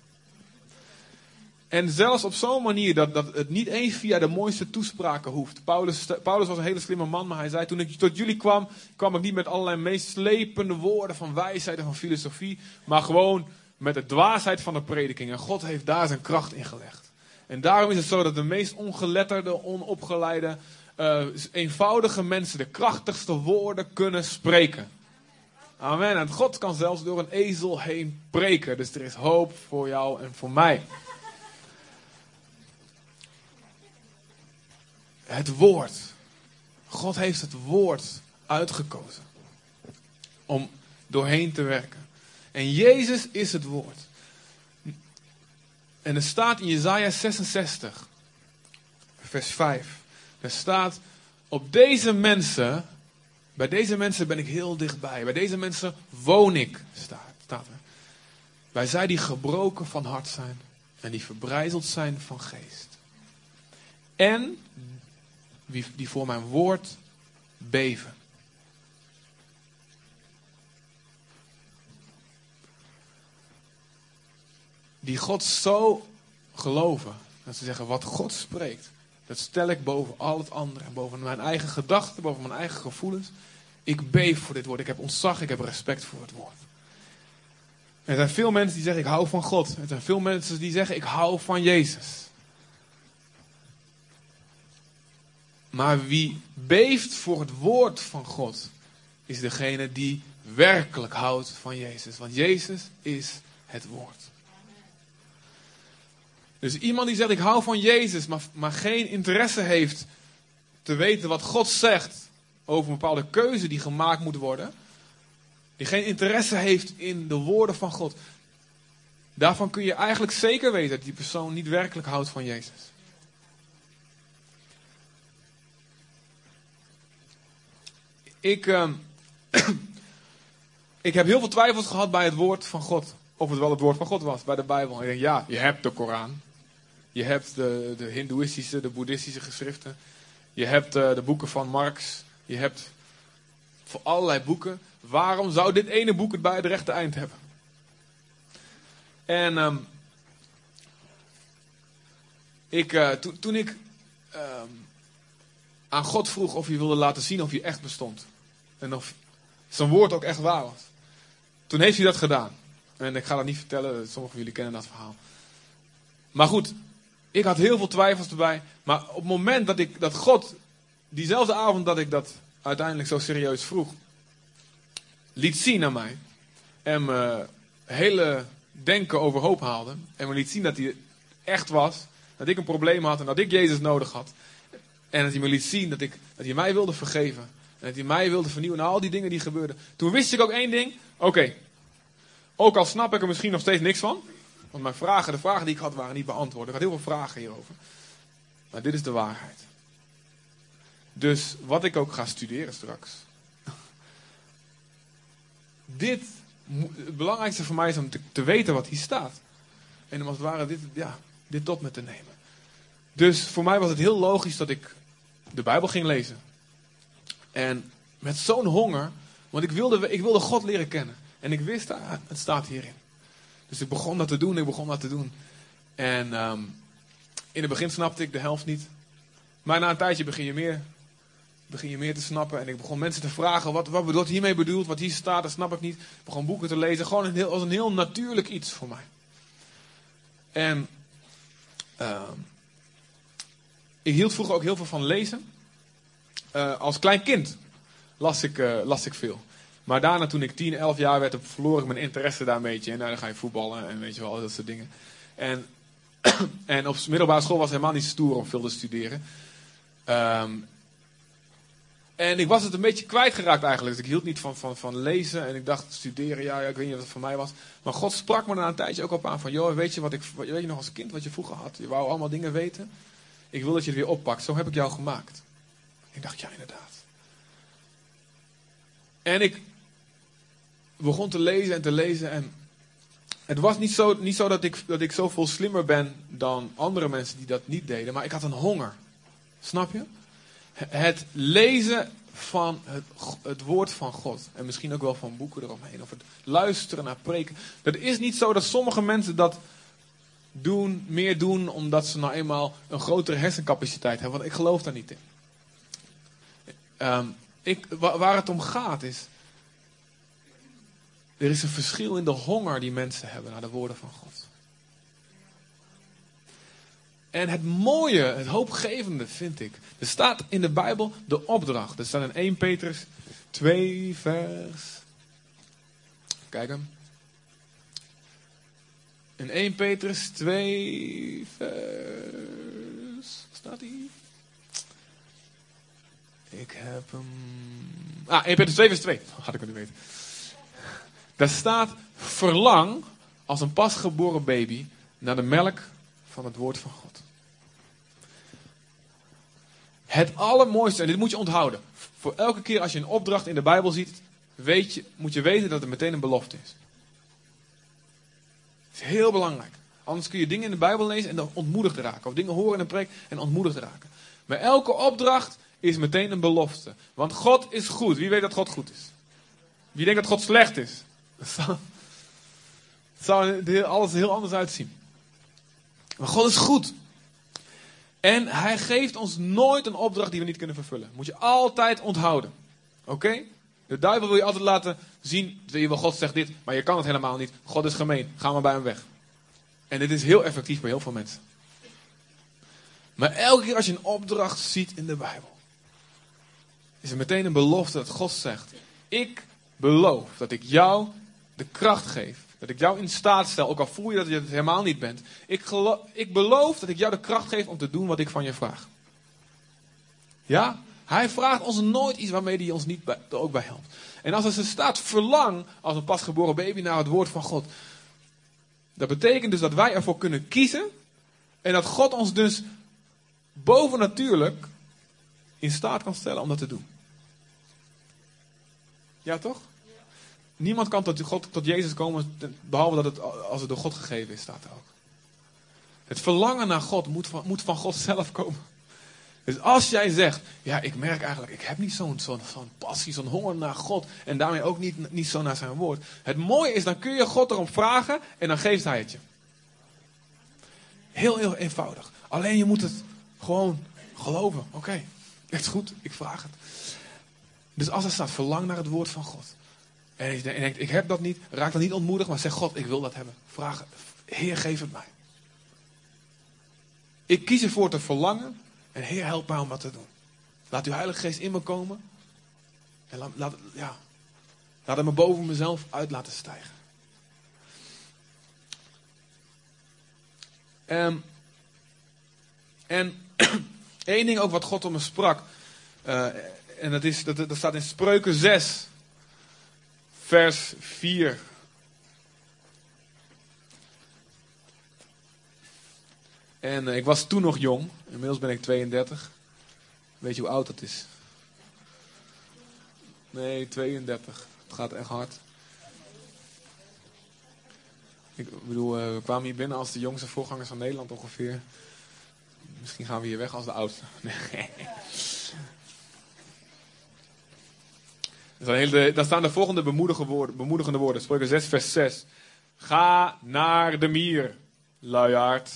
En zelfs op zo'n manier dat, dat het niet eens via de mooiste toespraken hoeft. Paulus, Paulus was een hele slimme man, maar hij zei: Toen ik tot jullie kwam, kwam ik niet met allerlei meeslepende woorden van wijsheid en van filosofie. Maar gewoon met de dwaasheid van de prediking. En God heeft daar zijn kracht in gelegd. En daarom is het zo dat de meest ongeletterde, onopgeleide, eh, eenvoudige mensen de krachtigste woorden kunnen spreken. Amen. En God kan zelfs door een ezel heen preken. Dus er is hoop voor jou en voor mij. Het woord. God heeft het woord uitgekozen. om doorheen te werken. En Jezus is het woord. En er staat in Jesaja 66, vers 5. Er staat, op deze mensen, bij deze mensen ben ik heel dichtbij. Bij deze mensen woon ik, staat, er. Bij zij die gebroken van hart zijn en die verbrijzeld zijn van geest. En die voor mijn woord beven. Die God zo geloven. Dat ze zeggen, wat God spreekt, dat stel ik boven al het andere. Boven mijn eigen gedachten, boven mijn eigen gevoelens. Ik beef voor dit woord. Ik heb ontzag, ik heb respect voor het woord. Er zijn veel mensen die zeggen, ik hou van God. Er zijn veel mensen die zeggen, ik hou van Jezus. Maar wie beeft voor het woord van God, is degene die werkelijk houdt van Jezus. Want Jezus is het woord. Dus iemand die zegt, ik hou van Jezus, maar, maar geen interesse heeft te weten wat God zegt over een bepaalde keuze die gemaakt moet worden. Die geen interesse heeft in de woorden van God. Daarvan kun je eigenlijk zeker weten dat die persoon niet werkelijk houdt van Jezus. Ik, uh, (clears throat) ik heb heel veel twijfels gehad bij het woord van God. Of het wel het woord van God was, bij de Bijbel. Ik denk, ja, je hebt de Koran. Je hebt de, de Hindoeïstische, de Boeddhistische geschriften. Je hebt uh, de boeken van Marx. Je hebt voor allerlei boeken. Waarom zou dit ene boek het bij het rechte eind hebben? En um, ik, to, toen ik um, aan God vroeg of hij wilde laten zien of hij echt bestond. En of zijn woord ook echt waar was. Toen heeft hij dat gedaan. En ik ga dat niet vertellen, sommigen van jullie kennen dat verhaal. Maar goed, ik had heel veel twijfels erbij. Maar op het moment dat, ik, dat God, diezelfde avond dat ik dat uiteindelijk zo serieus vroeg, liet zien aan mij. En me hele denken overhoop haalde. En me liet zien dat hij echt was. Dat ik een probleem had en dat ik Jezus nodig had. En dat hij me liet zien dat, ik, dat hij mij wilde vergeven. En dat hij mij wilde vernieuwen en al die dingen die gebeurden. Toen wist ik ook één ding. Oké, ook al snap ik er misschien nog steeds niks van. Want mijn vragen, de vragen die ik had, waren niet beantwoord. Ik had heel veel vragen hierover. Maar dit is de waarheid. Dus wat ik ook ga studeren straks. dit, het belangrijkste voor mij is om te, te, weten wat hier staat. En om als het ware dit, ja, dit tot me te nemen. Dus voor mij was het heel logisch dat ik de Bijbel ging lezen. En met zo'n honger, want ik wilde, ik wilde God leren kennen. En ik wist, ah, het staat hierin. Dus ik begon dat te doen, ik begon dat te doen. En um, in het begin snapte ik de helft niet. Maar na een tijdje begin je meer, begin je meer te snappen. En ik begon mensen te vragen wat, wat wordt hiermee bedoeld, wat hier staat, dat snap ik niet. Ik begon boeken te lezen, gewoon een heel, als een heel natuurlijk iets voor mij. En um, ik hield vroeger ook heel veel van lezen. Uh, als klein kind las ik, uh, las ik veel. Maar daarna, toen ik 10, 11 jaar werd, verloor ik mijn interesse daar een beetje. En nou, dan ga je voetballen en weet je wel, dat soort dingen. En, (clears throat) en op middelbare school was helemaal niet stoer om veel te studeren. Um, en ik was het een beetje kwijtgeraakt eigenlijk. Dus ik hield niet van, van, van lezen. En ik dacht, studeren, ja, ja, ik weet niet wat het voor mij was. Maar God sprak me na een tijdje ook op aan van... joh, weet je, wat ik, weet je nog als kind wat je vroeger had? Je wou allemaal dingen weten. Ik wil dat je het weer oppakt. Zo heb ik jou gemaakt. Ik dacht, ja, inderdaad. En ik begon te lezen en te lezen. En het was niet zo, niet zo dat, ik, dat ik zoveel slimmer ben dan andere mensen die dat niet deden. Maar ik had een honger. Snap je? Het lezen van het, het woord van God. En misschien ook wel van boeken eromheen. Of het luisteren naar preken. Dat is niet zo dat sommige mensen dat doen, meer doen omdat ze nou eenmaal een grotere hersencapaciteit hebben. Want ik geloof daar niet in. Um, ik, waar het om gaat is. Er is een verschil in de honger die mensen hebben naar de woorden van God. En het mooie, het hoopgevende vind ik. Er staat in de Bijbel de opdracht. Er staat in 1 Petrus 2 vers. Kijk hem. In 1 Petrus 2 vers. Staat hij? Ik heb hem. Ah, 1 Petrus 2 vers 2. Had ik kunnen weten. Daar staat: verlang als een pasgeboren baby naar de melk van het woord van God. Het allermooiste, en dit moet je onthouden. Voor elke keer als je een opdracht in de Bijbel ziet, weet je, moet je weten dat het meteen een belofte is. Het is heel belangrijk. Anders kun je dingen in de Bijbel lezen en dan ontmoedigd raken. Of dingen horen in een preek en ontmoedigd raken. Maar elke opdracht is meteen een belofte. Want God is goed. Wie weet dat God goed is? Wie denkt dat God slecht is? Het zou, alles heel anders uitzien. Maar God is goed. En hij geeft ons nooit een opdracht die we niet kunnen vervullen. Moet je altijd onthouden. Oké? De duivel wil je altijd laten zien. God zegt dit, maar je kan het helemaal niet. God is gemeen. Ga maar bij hem weg. En dit is heel effectief bij heel veel mensen. Maar elke keer als je een opdracht ziet in de Bijbel, is er meteen een belofte dat God zegt: Ik beloof dat ik jou de kracht geef. Dat ik jou in staat stel, ook al voel je dat je het helemaal niet bent. Ik, ik beloof dat ik jou de kracht geef om te doen wat ik van je vraag. Ja? Hij vraagt ons nooit iets waarmee hij ons niet er ook bij helpt. En als er staat verlang als een pasgeboren baby naar het woord van God. Dat betekent dus dat wij ervoor kunnen kiezen. En dat God ons dus bovennatuurlijk in staat kan stellen om dat te doen. Ja, toch? Niemand kan tot, God, tot Jezus komen behalve dat het als het door God gegeven is, staat er ook. Het verlangen naar God moet van, moet van God (laughs) zelf komen. Dus als jij zegt, ja, ik merk eigenlijk, ik heb niet zo'n passie, zo'n honger naar God. En daarmee ook niet, niet zo naar zijn woord. Het mooie is, dan kun je God erom vragen en dan geeft hij het je. Heel, heel eenvoudig. Alleen je moet het gewoon geloven. Oké, okay, het is goed, ik vraag het. Dus als er staat, verlang naar het woord van God. En je denkt, ik heb dat niet, raak dan niet ontmoedigd, maar zeg God, ik wil dat hebben. Vraag, Heer, geef het mij. Ik kies ervoor te verlangen en Heer, help mij om wat te doen. Laat uw Heilige Geest in me komen. En laat, laat, ja, laat hem me boven mezelf uit laten stijgen. Um, en (clears throat) één ding ook wat God om me sprak. Uh, en dat, is, dat, dat staat in Spreuken 6, vers 4. En uh, ik was toen nog jong. Inmiddels ben ik 32. Weet je hoe oud dat is? Nee, 32. Het gaat echt hard. Ik bedoel, uh, we kwamen hier binnen als de jongste voorgangers van Nederland ongeveer. Misschien gaan we hier weg als de oudste. (laughs) Nee. Daar staan de volgende bemoedigende woorden. Bemoedigende woorden. Spreuken 6, vers 6. Ga naar de mier, luiaard.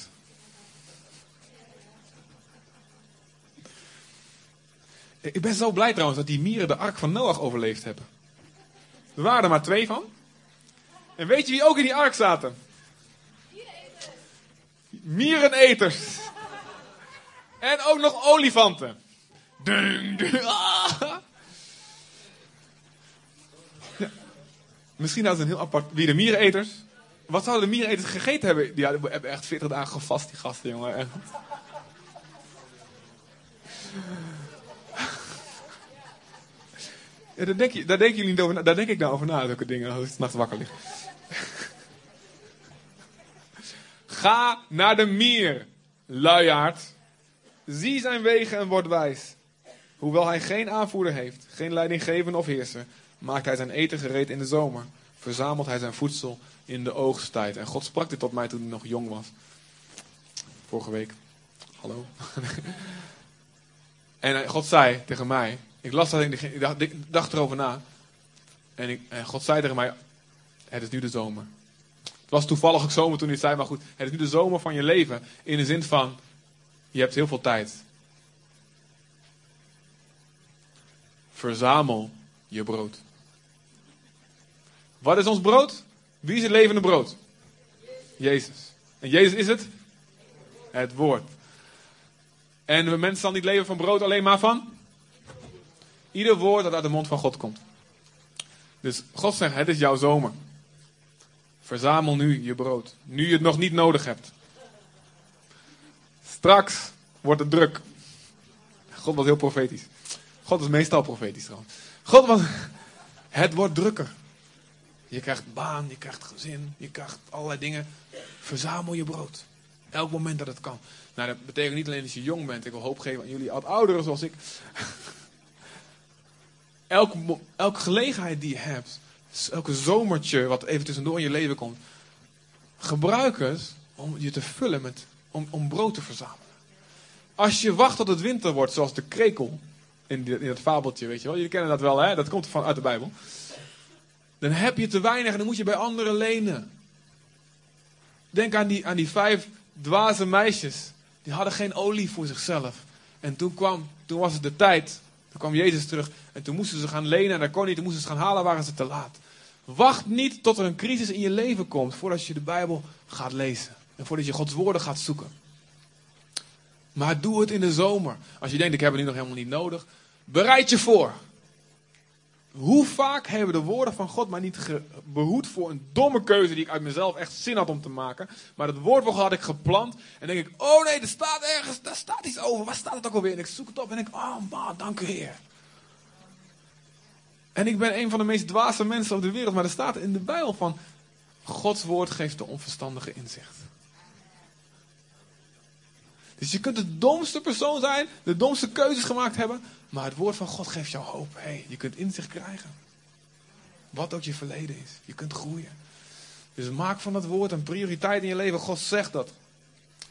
Ik ben zo blij trouwens dat die mieren de ark van Noach overleefd hebben. Er waren er maar twee van. En weet je wie ook in die ark zaten? Miereneters. En ook nog olifanten. Dung, dung, ah. Misschien hadden ze een heel apart. Wie de miereneters? Wat zouden de miereneters gegeten hebben? Die hebben echt 40 dagen gevast, die gasten, jongen. Ja, daar, denk je, daar denken jullie niet over na. Daar denk ik nou over na, zulke dingen, als ik s'nachts wakker lig. Ga naar de mier, luiaard. Zie zijn wegen en word wijs. Hoewel hij geen aanvoerder heeft, geen leidinggevende of heerser, maakt hij zijn eten gereed in de zomer. Verzamelt hij zijn voedsel in de oogsttijd. En God sprak dit tot mij toen ik nog jong was. Vorige week. Hallo. (laughs) en God zei tegen mij. Ik las dat en dacht, ik dacht erover na. En, ik, en God zei tegen mij. Het is nu de zomer. Het was toevallig ook zomer toen hij zei. Maar goed, het is nu de zomer van je leven. In de zin van. Je hebt heel veel tijd. Verzamel je brood. Wat is ons brood? Wie is het levende brood? Jezus. En Jezus is het? Het woord. En we mensen zal niet leven van brood alleen maar van? Ieder woord dat uit de mond van God komt. Dus God zegt, het is jouw zomer. Verzamel nu je brood. Nu je het nog niet nodig hebt. Straks wordt het druk. God was heel profetisch. God is meestal profetisch trouwens. God was, het wordt drukker. Je krijgt baan, je krijgt gezin, je krijgt allerlei dingen. Verzamel je brood. Elk moment dat het kan. Nou, dat betekent niet alleen dat je jong bent. Ik wil hoop geven aan jullie oud ouderen zoals ik. (laughs) elke, elke gelegenheid die je hebt, elke zomertje wat even tussendoor in je leven komt, gebruik het om je te vullen met, om, om brood te verzamelen. Als je wacht tot het winter wordt, zoals de krekel in, in dat fabeltje, weet je wel. Jullie kennen dat wel, hè? Dat komt van uit de Bijbel. Dan heb je te weinig en dan moet je bij anderen lenen. Denk aan die, aan die vijf dwaze meisjes. Die hadden geen olie voor zichzelf. En toen, kwam, toen was het de tijd. Toen kwam Jezus terug. En toen moesten ze gaan lenen. En dat kon niet. Toen moesten ze gaan halen. Waren ze te laat. Wacht niet tot er een crisis in je leven komt. Voordat je de Bijbel gaat lezen. En voordat je Gods woorden gaat zoeken. Maar doe het in de zomer. Als je denkt, ik heb het nu nog helemaal niet nodig. Bereid je voor. Hoe vaak hebben de woorden van God mij niet behoed voor een domme keuze die ik uit mezelf echt zin had om te maken. Maar het woord had ik geplant. En denk ik, oh nee, er staat ergens, daar staat iets over. Waar staat het ook alweer? En ik zoek het op en denk, oh man, dank u Heer. En ik ben een van de meest dwaze mensen op de wereld. Maar er staat in de Bijbel van, Gods woord geeft de onverstandige inzicht. Dus je kunt de domste persoon zijn, de domste keuzes gemaakt hebben, maar het woord van God geeft jou hoop. Hey, je kunt inzicht krijgen. Wat ook je verleden is. Je kunt groeien. Dus maak van dat woord een prioriteit in je leven. God zegt dat.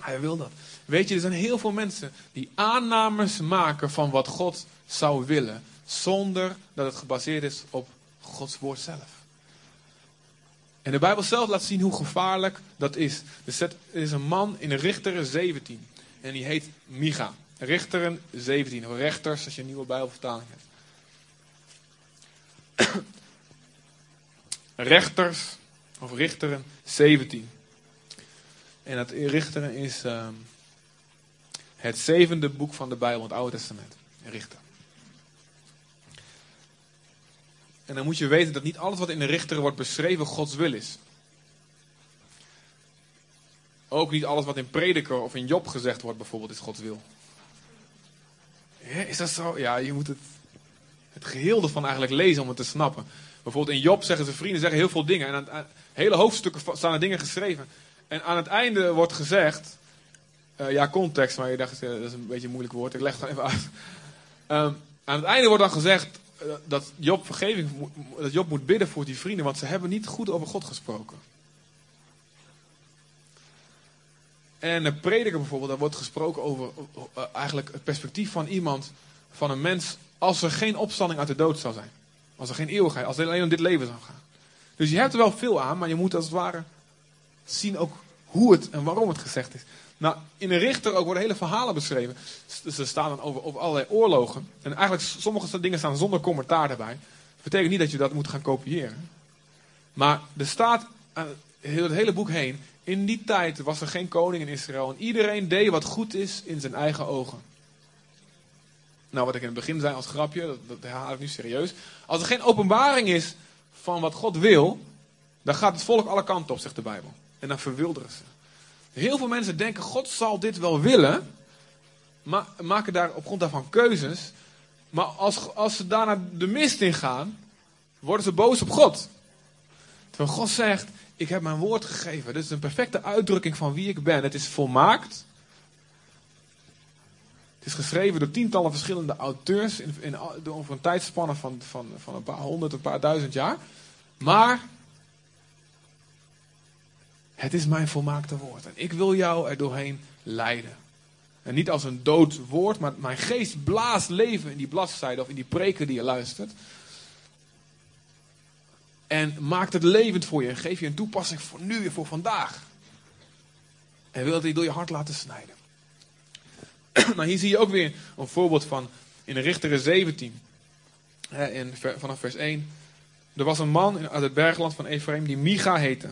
Hij wil dat. Weet je, er zijn heel veel mensen die aannames maken van wat God zou willen, zonder dat het gebaseerd is op Gods woord zelf. En de Bijbel zelf laat zien hoe gevaarlijk dat is. Er is een man in Richteren 17. En die heet Micha. Richteren 17. Of rechters, als je een nieuwe Bijbelvertaling hebt. (clears throat) Rechters, of Richteren 17. En dat Richteren is ehm, het zevende boek van de Bijbel, het Oude Testament. Richter. En dan moet je weten dat niet alles wat in de Richteren wordt beschreven Gods wil is. Ook niet alles wat in Prediker of in Job gezegd wordt bijvoorbeeld is Gods wil. Is dat zo? Ja, je moet het, het geheel ervan eigenlijk lezen om het te snappen. Bijvoorbeeld in Job zeggen zijn vrienden zeggen heel veel dingen. En aan, hele hoofdstukken staan er dingen geschreven. En aan het einde wordt gezegd... eh, ja, context, maar je dacht, eh, dat is een beetje een moeilijk woord. Ik leg het gewoon even uit. Ehm, aan het einde wordt dan gezegd eh, dat Job vergeving dat Job moet bidden voor die vrienden, want ze hebben niet goed over God gesproken. En de prediker bijvoorbeeld, daar wordt gesproken over eh, eigenlijk het perspectief van iemand, van een mens, als er geen opstanding uit de dood zou zijn. Als er geen eeuwigheid, als het alleen om dit leven zou gaan. Dus je hebt er wel veel aan, maar je moet als het ware zien ook hoe het en waarom het gezegd is. Nou, in de richter ook worden hele verhalen beschreven. Ze staan dan over, over allerlei oorlogen. En eigenlijk sommige dingen staan zonder commentaar erbij. Dat betekent niet dat je dat moet gaan kopiëren. Maar er staat aan heel- het hele boek heen. In die tijd was er geen koning in Israël. En iedereen deed wat goed is in zijn eigen ogen. Nou, wat ik in het begin zei als grapje, dat, dat herhaal ik nu serieus. Als er geen openbaring is van wat God wil, dan gaat het volk alle kanten op, zegt de Bijbel. En dan verwilderen ze. Heel veel mensen denken, God zal dit wel willen, maar maken daar op grond daarvan keuzes. Maar als, als ze daarna de mist in gaan, worden ze boos op God. Terwijl God zegt, ik heb mijn woord gegeven. Dit is een perfecte uitdrukking van wie ik ben. Het is volmaakt. Het is geschreven door tientallen verschillende auteurs in, in, over een tijdspanne van, van, van een paar honderd, een paar duizend jaar. Maar het is mijn volmaakte woord. En ik wil jou er doorheen leiden. En niet als een dood woord, maar mijn geest blaast leven in die bladzijde of in die preken die je luistert. En maakt het levend voor je en geef je een toepassing voor nu en voor vandaag. En wil die door je hart laten snijden. (clears throat) nou, hier zie je ook weer een voorbeeld van in de Richteren 17. Hè, in, vanaf vers 1. Er was een man uit het bergland van Ephraim die Micha heette.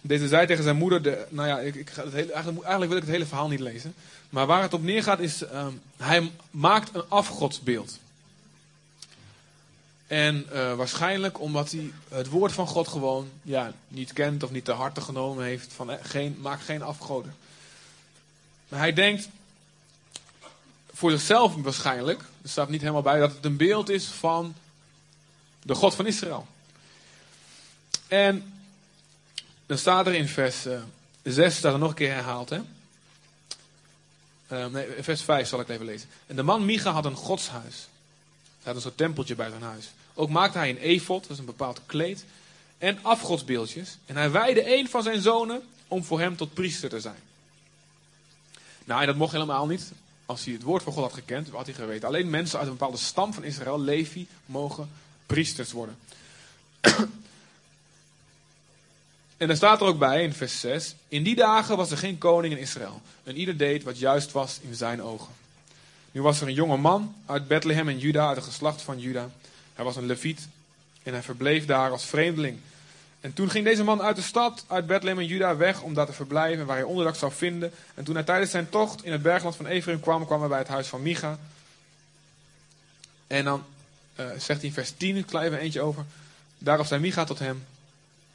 Deze zei tegen zijn moeder, de, nou ja, ik, ik ga het eigenlijk, eigenlijk wil ik het hele verhaal niet lezen. Maar waar het op neergaat is, ehm, hij maakt een afgodsbeeld. En eh, waarschijnlijk omdat hij het woord van God gewoon ja, niet kent of niet te harte genomen heeft. Van, eh, geen, maak geen afgoden. Maar hij denkt voor zichzelf waarschijnlijk, er staat niet helemaal bij, dat het een beeld is van De God van Israël. En dan staat er in vers eh 6, staat er nog een keer herhaald. Hè? Nee, vers 5 zal ik even lezen. En de man Micha had een godshuis. Hij had een soort tempeltje bij zijn huis. Ook maakte hij een efot, dat is een bepaald kleed. En afgodsbeeldjes. En hij wijde een van zijn zonen om voor hem tot priester te zijn. Nou, en dat mocht helemaal niet. Als hij het woord van God had gekend, had hij geweten. Alleen mensen uit een bepaalde stam van Israël, Levi, mogen priesters worden. (clears throat) En er staat er ook bij in vers 6: In die dagen was er geen koning in Israël. En ieder deed wat juist was in zijn ogen. Nu was er een jonge man uit Bethlehem in Juda, uit het geslacht van Juda. Hij was een leviet en hij verbleef daar als vreemdeling. En toen ging deze man uit de stad, uit Bethlehem en Juda, weg om daar te verblijven, waar hij onderdak zou vinden. En toen hij tijdens zijn tocht in het bergland van Ephraim kwam, kwam hij bij het huis van Micha. En dan eh, zegt hij in vers 10, ik sla even eentje over. Daarop zei Micha tot hem,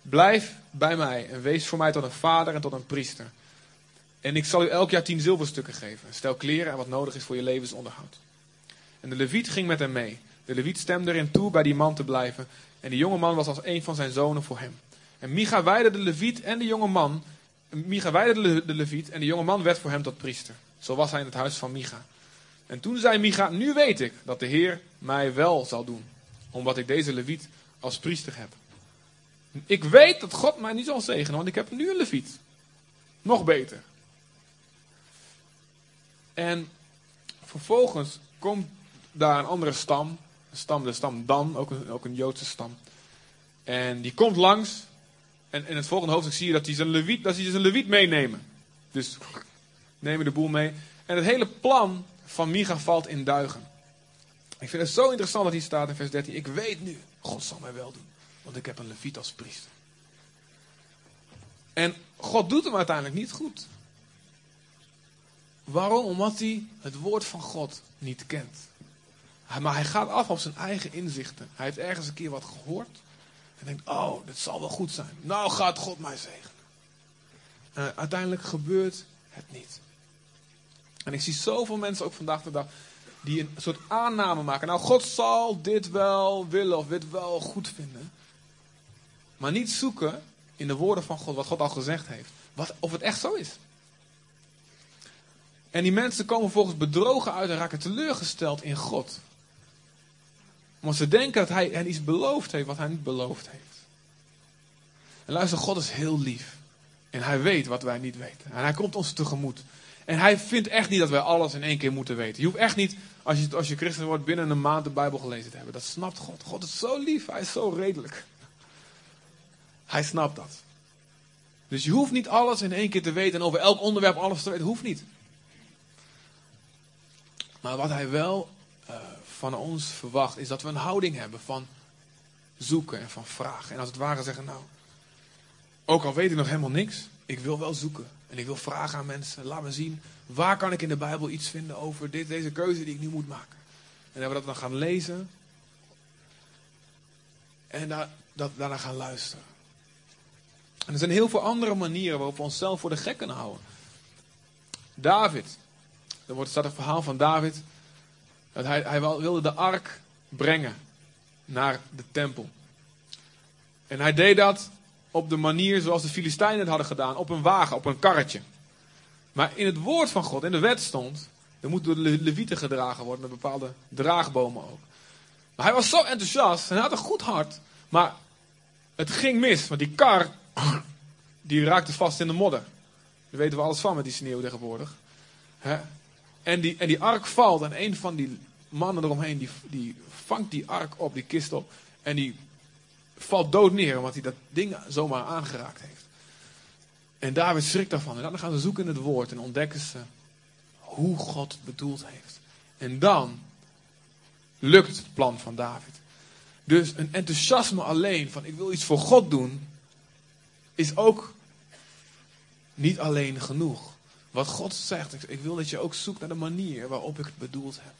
blijf bij mij en wees voor mij tot een vader en tot een priester. En ik zal u elk jaar tien zilverstukken geven. Stel kleren en wat nodig is voor je levensonderhoud. En de leviet ging met hem mee. De leviet stemde erin toe bij die man te blijven. En die jonge man was als een van zijn zonen voor hem. En Micha weide de leviet en de jonge man. Micha weide de, le- de leviet en de jonge man werd voor hem tot priester. Zo was hij in het huis van Micha. En toen zei Micha, nu weet ik dat de Heer mij wel zal doen. Omdat ik deze leviet als priester heb. Ik weet dat God mij niet zal zegenen, want ik heb nu een leviet. Nog beter. En vervolgens komt daar een andere stam. Stam, de stam Dan, ook een, ook een Joodse stam. En die komt langs. En in het volgende hoofdstuk zie je dat hij zijn leviet, dat hij zijn leviet meenemen. Dus nemen de boel mee. En het hele plan van Micha valt in duigen. Ik vind het zo interessant dat hier staat in vers 13. Ik weet nu, God zal mij wel doen. Want ik heb een leviet als priester. En God doet hem uiteindelijk niet goed. Waarom? Omdat hij het woord van God niet kent. Maar hij gaat af op zijn eigen inzichten. Hij heeft ergens een keer wat gehoord. En denkt, oh, dit zal wel goed zijn. Nou gaat God mij zegenen. En uiteindelijk gebeurt het niet. En ik zie zoveel mensen ook vandaag de dag die een soort aanname maken. Nou, God zal dit wel willen of dit wel goed vinden. Maar niet zoeken in de woorden van God, wat God al gezegd heeft. Wat, of het echt zo is. En die mensen komen volgens bedrogen uit en raken teleurgesteld in God. Want ze denken dat hij hen iets beloofd heeft wat hij niet beloofd heeft. En luister, God is heel lief. En hij weet wat wij niet weten. En hij komt ons tegemoet. En hij vindt echt niet dat wij alles in één keer moeten weten. Je hoeft echt niet, als je, als je christen wordt, binnen een maand de Bijbel gelezen te hebben. Dat snapt God. God is zo lief. Hij is zo redelijk. Hij snapt dat. Dus je hoeft niet alles in één keer te weten en over elk onderwerp alles te weten. Hoeft niet. Maar wat hij wel eh, van ons verwacht, is dat we een houding hebben van zoeken en van vragen. En als het ware zeggen, nou, ook al weet ik nog helemaal niks, ik wil wel zoeken. En ik wil vragen aan mensen, laat me zien, waar kan ik in de Bijbel iets vinden over dit, deze keuze die ik nu moet maken. En dat we dat dan gaan lezen. En daar, dat, daarna gaan luisteren. En er zijn heel veel andere manieren waarop we onszelf voor de gek kunnen houden. David. Er wordt, staat een verhaal van David. Hij, hij wil- wilde de ark brengen naar de tempel. En hij deed dat op de manier zoals de Filistijnen het hadden gedaan. Op een wagen, op een karretje. Maar in het woord van God, in de wet stond. Er moet door de Le- levieten gedragen worden met bepaalde draagbomen ook. Maar hij was zo enthousiast en hij had een goed hart. Maar het ging mis, want die kar (clears throat) die raakte vast in de modder. Daar weten we alles van met die sneeuw tegenwoordig. En, die, en die ark valt en een van die mannen eromheen die, die vangt die ark op, die kist op. En die valt dood neer omdat hij dat ding zomaar aangeraakt heeft. En David schrikt daarvan. En dan gaan ze zoeken in het woord en ontdekken ze hoe God het bedoeld heeft. En dan lukt het plan van David. Dus een enthousiasme alleen van ik wil iets voor God doen, is ook niet alleen genoeg. Wat God zegt, ik- ik wil dat je ook zoekt naar de manier waarop ik het bedoeld heb.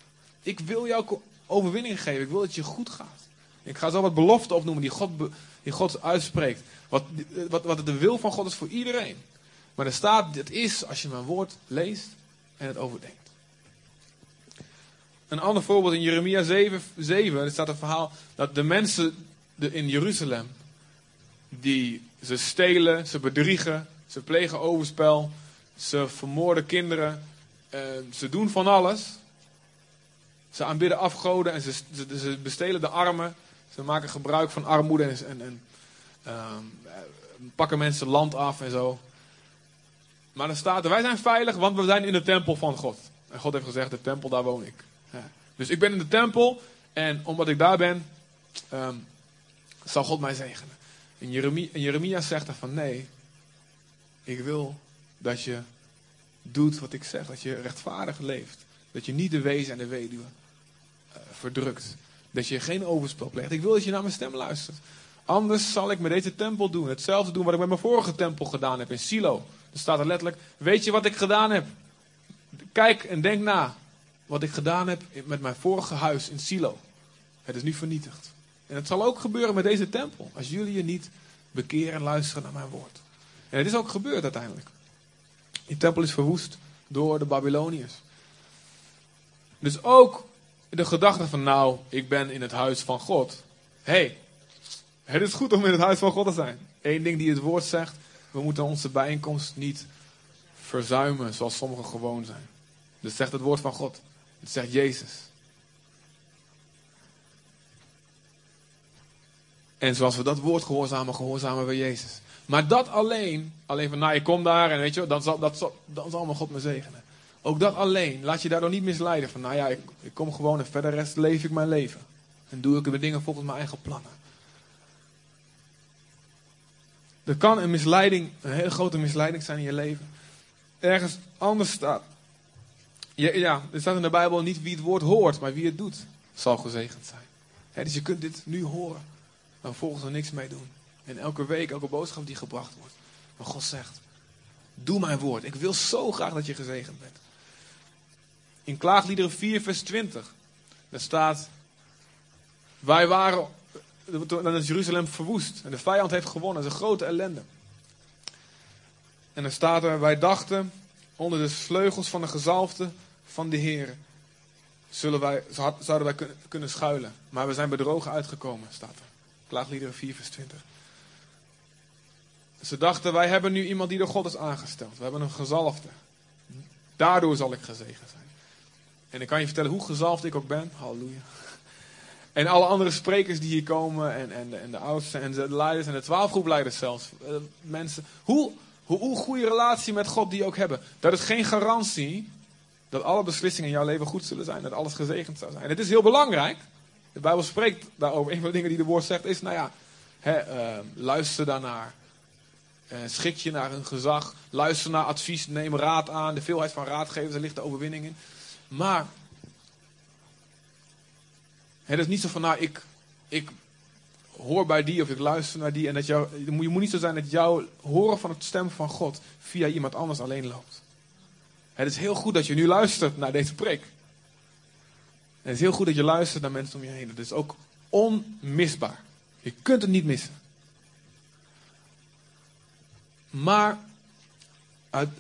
Ik wil jou overwinning geven, ik wil dat je goed gaat. Ik ga zo wat beloften opnoemen die God, die God uitspreekt. Wat, wat, wat de wil van God is voor iedereen. Maar er staat, dit is als je mijn woord leest en het overdenkt. Een ander voorbeeld in Jeremia 7, 7 er staat een verhaal dat de mensen in Jeruzalem, die ze stelen, ze bedriegen, ze plegen overspel, ze vermoorden kinderen, eh, ze doen van alles. Ze aanbidden afgoden en ze, ze, ze bestelen de armen. Ze maken gebruik van armoede en, en, ehm, eh, pakken mensen land af en zo. Maar dan staat er, wij zijn veilig, want we zijn in de tempel van God. En God heeft gezegd, de tempel, daar woon ik. Dus ik ben in de tempel en omdat ik daar ben, ehm, zal God mij zegenen. En Jeremia, en Jeremia zegt er van, nee, ik wil dat je doet wat ik zeg. Dat je rechtvaardig leeft. Dat je niet de wezen en de weduwe eh, verdrukt. Dat je geen overspel pleegt. Ik wil dat je naar mijn stem luistert. Anders zal ik met deze tempel doen. Hetzelfde doen wat ik met mijn vorige tempel gedaan heb in Silo. Er staat er letterlijk, weet je wat ik gedaan heb? Kijk en denk na wat ik gedaan heb met mijn vorige huis in Silo. Het is nu vernietigd. En het zal ook gebeuren met deze tempel. Als jullie je niet bekeren en luisteren naar mijn woord. En het is ook gebeurd uiteindelijk. Die tempel is verwoest door de Babyloniërs. Dus ook de gedachte van nou, ik ben in het huis van God. Hé, hey, het is goed om in het huis van God te zijn. Eén ding die het woord zegt, we moeten onze bijeenkomst niet verzuimen zoals sommigen gewoon zijn. Dat zegt het woord van God. Het zegt Jezus. En zoals we dat woord gehoorzamen, gehoorzamen we Jezus. Maar dat alleen, alleen van nou ik kom daar en weet je, dan zal, dat zal, dan zal mijn God me zegenen. Ook dat alleen, laat je daardoor niet misleiden van nou ja, ik, ik kom gewoon en verder rest leef ik mijn leven. En doe ik de dingen volgens mijn eigen plannen. Er kan een misleiding, een hele grote misleiding zijn in je leven. Ergens anders staat. Ja, ja, er staat in de Bijbel niet wie het woord hoort, maar wie het doet, zal gezegend zijn. Dus je kunt dit nu horen, maar vervolgens er niks mee doen. En elke week, elke boodschap die gebracht wordt. Maar God zegt, doe mijn woord. Ik wil zo graag dat je gezegend bent. In Klaagliederen 4 vers 20. Daar staat, wij waren, dan is Jeruzalem verwoest. En de vijand heeft gewonnen. Dat is een grote ellende. En dan staat er, wij dachten, onder de vleugels van de gezalfde van de Heer zullen wij, zouden wij kunnen, schuilen. Maar we zijn bedrogen uitgekomen, staat er. Klaagliederen 4 vers 20. Ze dachten, wij hebben nu iemand die door God is aangesteld. We hebben een gezalfde. Daardoor zal ik gezegend zijn. En ik kan je vertellen hoe gezalfd ik ook ben. Halleluja. En alle andere sprekers die hier komen. En, en, de, en de oudsten en de leiders en de twaalfgroepleiders zelfs. Uh, mensen. Hoe, hoe, hoe goede relatie met God die ook hebben. Dat is geen garantie dat alle beslissingen in jouw leven goed zullen zijn. Dat alles gezegend zou zijn. En het is heel belangrijk. De Bijbel spreekt daarover. Een van de dingen die de woord zegt is, nou ja, hè, uh, luister daarnaar. Uh, schik je naar een gezag. Luister naar advies. Neem raad aan. De veelheid van raadgevers, daar ligt de overwinning in. Maar het is niet zo van, nou, ik, ik hoor bij die of ik luister naar die. En dat jou, je moet niet zo zijn dat jouw horen van het stem van God via iemand anders alleen loopt. Het is heel goed dat je nu luistert naar deze preek. Het is heel goed dat je luistert naar mensen om je heen. Dat is ook onmisbaar. Je kunt het niet missen. Maar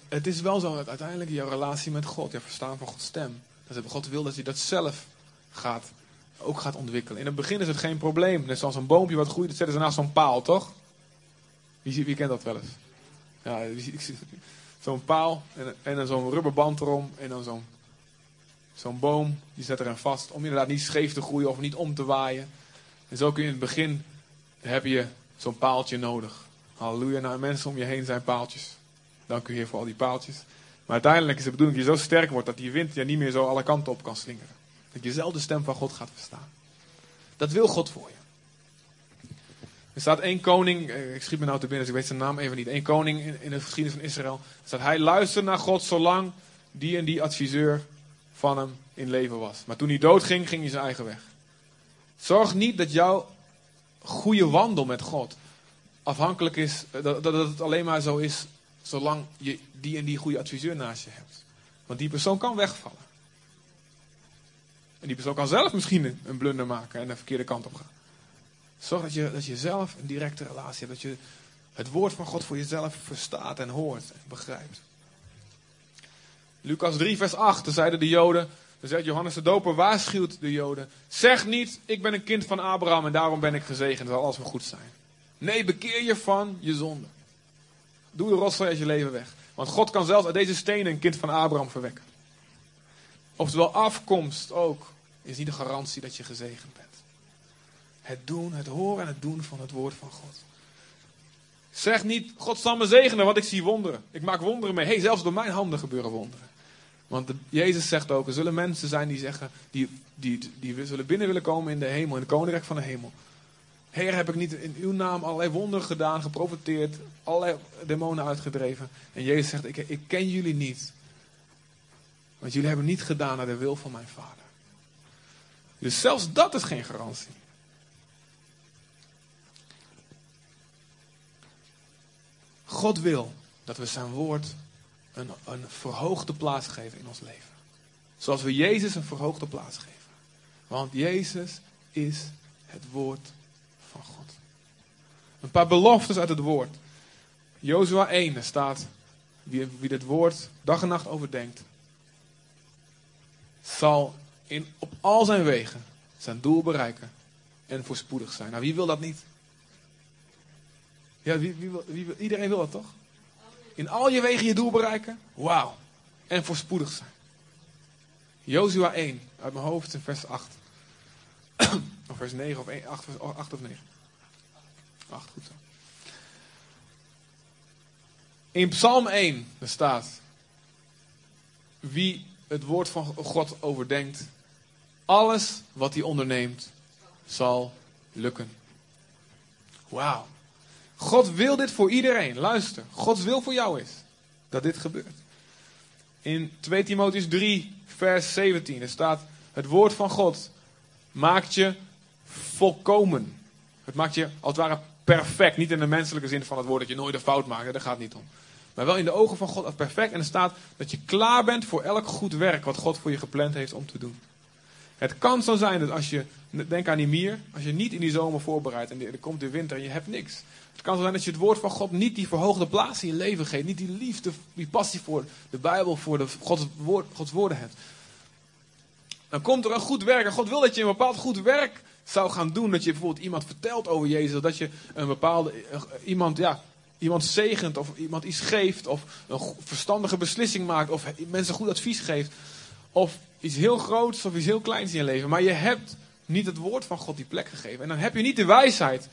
het is wel zo dat uiteindelijk jouw relatie met God, jouw verstaan van Gods stem, dat God wil dat je dat zelf gaat, ook gaat ontwikkelen. In het begin is het geen probleem. Net zoals een boompje wat groeit, dat zetten ze naast zo'n paal, toch? Wie, kent dat wel eens? Ja, zo'n paal en, en dan zo'n rubberband erom en dan zo'n zo'n boom, die zet er aan vast om inderdaad niet scheef te groeien of niet om te waaien. En zo kun je in het begin, heb je zo'n paaltje nodig. Halleluja, nou mensen om je heen zijn paaltjes. Dank u Heer voor al die paaltjes. Maar uiteindelijk is de bedoeling dat je zo sterk wordt dat die wind je niet meer zo alle kanten op kan slingeren. Dat je zelf de stem van God gaat verstaan. Dat wil God voor je. Er staat één koning, ik schiet me nou te binnen, dus ik weet zijn naam even niet. Eén koning in, de geschiedenis van Israël. Staat hij luisterde naar God zolang die en die adviseur van hem in leven was. Maar toen hij doodging, ging hij zijn eigen weg. Zorg niet dat jouw goede wandel met God afhankelijk is, dat, dat het alleen maar zo is zolang je die en die goede adviseur naast je hebt. Want die persoon kan wegvallen. En die persoon kan zelf misschien een blunder maken en de verkeerde kant op gaan. Zorg dat je, dat je zelf een directe relatie hebt. Dat je het woord van God voor jezelf verstaat en hoort en begrijpt. Lucas 3, vers 8, zeiden de Joden: Dan zegt Johannes de Doper, waarschuwt de Joden. Zeg niet, ik ben een kind van Abraham en daarom ben ik gezegend, zal alles goed zijn. Nee, bekeer je van je zonde. Doe de rotzooi uit je leven weg. Want God kan zelfs uit deze stenen een kind van Abraham verwekken. Oftewel, afkomst ook is niet de garantie dat je gezegend bent. Het doen, het horen en het doen van het woord van God. Zeg niet, God zal me zegenen, want ik zie wonderen. Ik maak wonderen mee. hey, zelfs door mijn handen gebeuren wonderen. Want Jezus zegt ook, er zullen mensen zijn die zeggen, die, die, die, die zullen binnen willen komen in de hemel, in het koninkrijk van de hemel. Heer, heb ik niet in uw naam allerlei wonderen gedaan, geprofiteerd, allerlei demonen uitgedreven. En Jezus zegt, ik, ik ken jullie niet. Want jullie hebben niet gedaan naar de wil van mijn vader. Dus zelfs dat is geen garantie. God wil dat we zijn woord een, een verhoogde plaats geven in ons leven. Zoals we Jezus een verhoogde plaats geven. Want Jezus is het woord. Een paar beloftes uit het woord. Jozua 1, er staat, wie, wie dit woord dag en nacht overdenkt, zal in, op al zijn wegen zijn doel bereiken en voorspoedig zijn. Nou, wie wil dat niet? Ja, wie, wie wie iedereen wil dat toch? In al je wegen je doel bereiken? Wauw. En voorspoedig zijn. Jozua 1, uit mijn hoofd in vers 8. (clears throat) of vers 9 of 1, 8, 8 of 9. 8, goed. In Psalm 1 er staat: Wie het woord van God overdenkt, alles wat hij onderneemt, zal lukken. Wauw. God wil dit voor iedereen. Luister, Gods wil voor jou is dat dit gebeurt. In 2 Timotheus 3, vers 17, er staat: Het woord van God maakt je volkomen. Het maakt je als het ware perfect. Niet in de menselijke zin van het woord dat je nooit een fout maakt, daar gaat het niet om. Maar wel in de ogen van God als perfect. En er staat dat je klaar bent voor elk goed werk wat God voor je gepland heeft om te doen. Het kan zo zijn dat als je, denk aan die mier, als je niet in die zomer voorbereidt en er komt de winter en je hebt niks. Het kan zo zijn dat je het woord van God niet die verhoogde plaats in je leven geeft. Niet die liefde, die passie voor de Bijbel, voor de, Gods, woord, Gods woorden hebt. Dan komt er een goed werk. En God wil dat je een bepaald goed werk zou gaan doen. Dat je bijvoorbeeld iemand vertelt over Jezus. Dat je een bepaalde, eh, iemand, ja, iemand zegent of iemand iets geeft. Of een verstandige beslissing maakt. Of mensen goed advies geeft. Of iets heel groots of iets heel kleins in je leven. Maar je hebt niet het woord van God die plek gegeven. En dan heb je niet de wijsheid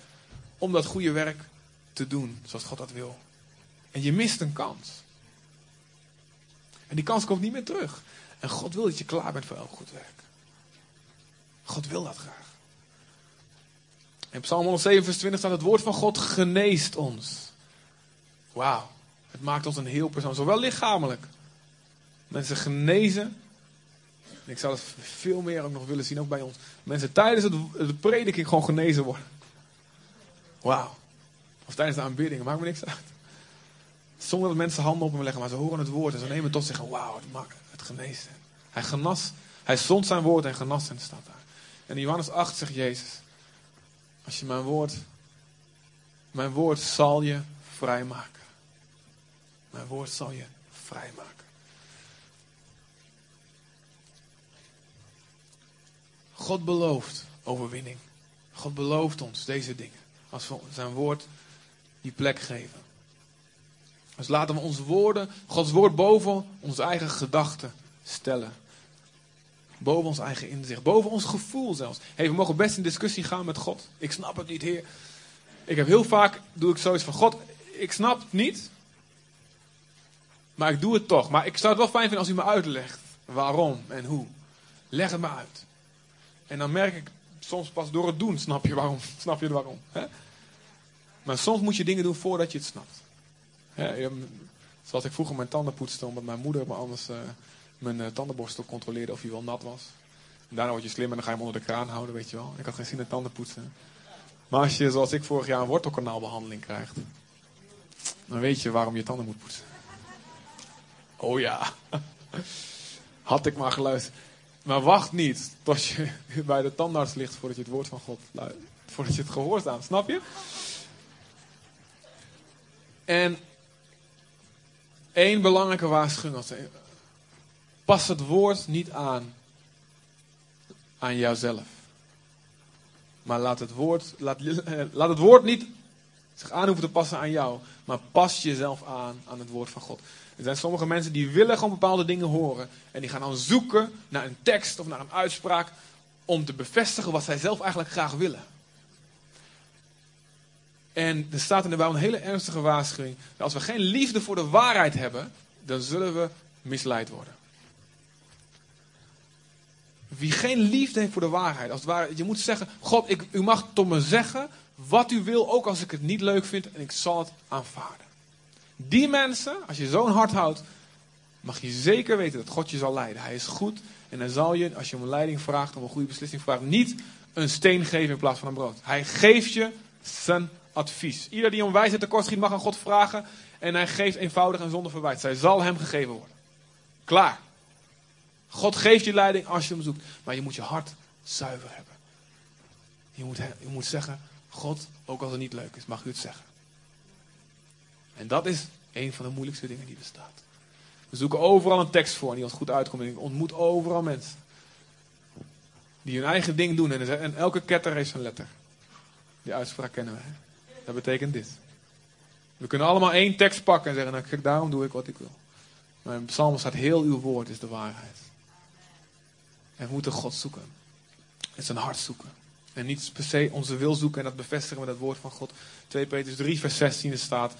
om dat goede werk te doen zoals God dat wil. En je mist een kans. En die kans komt niet meer terug. En God wil dat je klaar bent voor elk goed werk. God wil dat graag. In Psalm 107, vers 20 staat: Het woord van God geneest ons. Wauw. Het maakt ons een heel persoon, zowel lichamelijk. Mensen genezen. En ik zou dat veel meer ook nog willen zien, ook bij ons. Mensen tijdens het, de prediking gewoon genezen worden. Wauw. Of tijdens de aanbidding, maakt me niks uit. Zonder dat mensen handen op hem leggen, maar ze horen het woord en ze nemen het tot zich. en Wauw, het, maakt, het geneest. Hij genas, hij zond zijn woord en genas hen, staat daar. En in Johannes 8 zegt Jezus, als je mijn woord, mijn woord zal je vrijmaken. Mijn woord zal je vrijmaken. God belooft overwinning. God belooft ons deze dingen. Als we zijn woord die plek geven. Dus laten we ons woorden, Gods woord boven onze eigen gedachten stellen. Boven ons eigen inzicht. Boven ons gevoel zelfs. Hey, we mogen best in discussie gaan met God. Ik snap het niet, Heer. Ik heb heel vaak, doe ik zoiets van, God, ik snap het niet. Maar ik doe het toch. Maar ik zou het wel fijn vinden als u me uitlegt waarom en hoe. Leg het me uit. En dan merk ik soms pas door het doen, snap je waarom. (laughs) Snap je waarom. Hè? Maar soms moet je dingen doen voordat je het snapt. Hè, zoals ik vroeger mijn tanden poetste, omdat mijn moeder me anders eh, mijn eh, tandenborstel controleerde of hij wel nat was. Daarna word je slim en dan ga je hem onder de kraan houden, weet je wel. Ik had geen zin in tanden poetsen. Maar als je, zoals ik vorig jaar, een wortelkanaalbehandeling krijgt, dan weet je waarom je tanden moet poetsen. Oh ja. (laughs) Had ik maar geluisterd. Maar wacht niet tot je (laughs) bij de tandarts ligt voordat je het woord van God luistert. Voordat je het gehoorzaamt, snap je? En één belangrijke waarschuwing. Als pas het woord niet aan aan jouzelf. Maar laat het woord, laat, (laughs) laat het woord niet zich aan hoeven te passen aan jou. Maar pas jezelf aan aan het woord van God. Er zijn sommige mensen die willen gewoon bepaalde dingen horen. En die gaan dan zoeken naar een tekst of naar een uitspraak. Om te bevestigen wat zij zelf eigenlijk graag willen. En er staat in de Bijbel een hele ernstige waarschuwing. Als we geen liefde voor de waarheid hebben, dan zullen we misleid worden. Wie geen liefde heeft voor de waarheid, als het je moet zeggen: God, ik, u mag tot me zeggen wat u wil, ook als ik het niet leuk vind, en ik zal het aanvaarden. Die mensen, als je zo'n hart houdt, mag je zeker weten dat God je zal leiden. Hij is goed en hij zal je, als je om een leiding vraagt, om een goede beslissing vraagt, niet een steen geven in plaats van een brood. Hij geeft je zijn advies. Ieder die om wijsheid tekort schiet mag aan God vragen en hij geeft eenvoudig en zonder verwijt. Zij zal hem gegeven worden. Klaar. God geeft je leiding als je hem zoekt, maar je moet je hart zuiver hebben. Je moet, je moet zeggen, God, ook als het niet leuk is, mag u het zeggen. En dat is een van de moeilijkste dingen die bestaat. We zoeken overal een tekst voor die ons goed uitkomt. En ik ontmoet overal mensen. Die hun eigen ding doen. En, elke ketter heeft zijn letter. Die uitspraak kennen we. Dat betekent dit. We kunnen allemaal één tekst pakken en zeggen, nou daarom doe ik wat ik wil. Maar in Psalm staat, heel uw woord is de waarheid. En we moeten God zoeken. En zijn hart zoeken. En niet per se onze wil zoeken en dat bevestigen met het woord van God. 2 Petrus 3 vers 16 staat,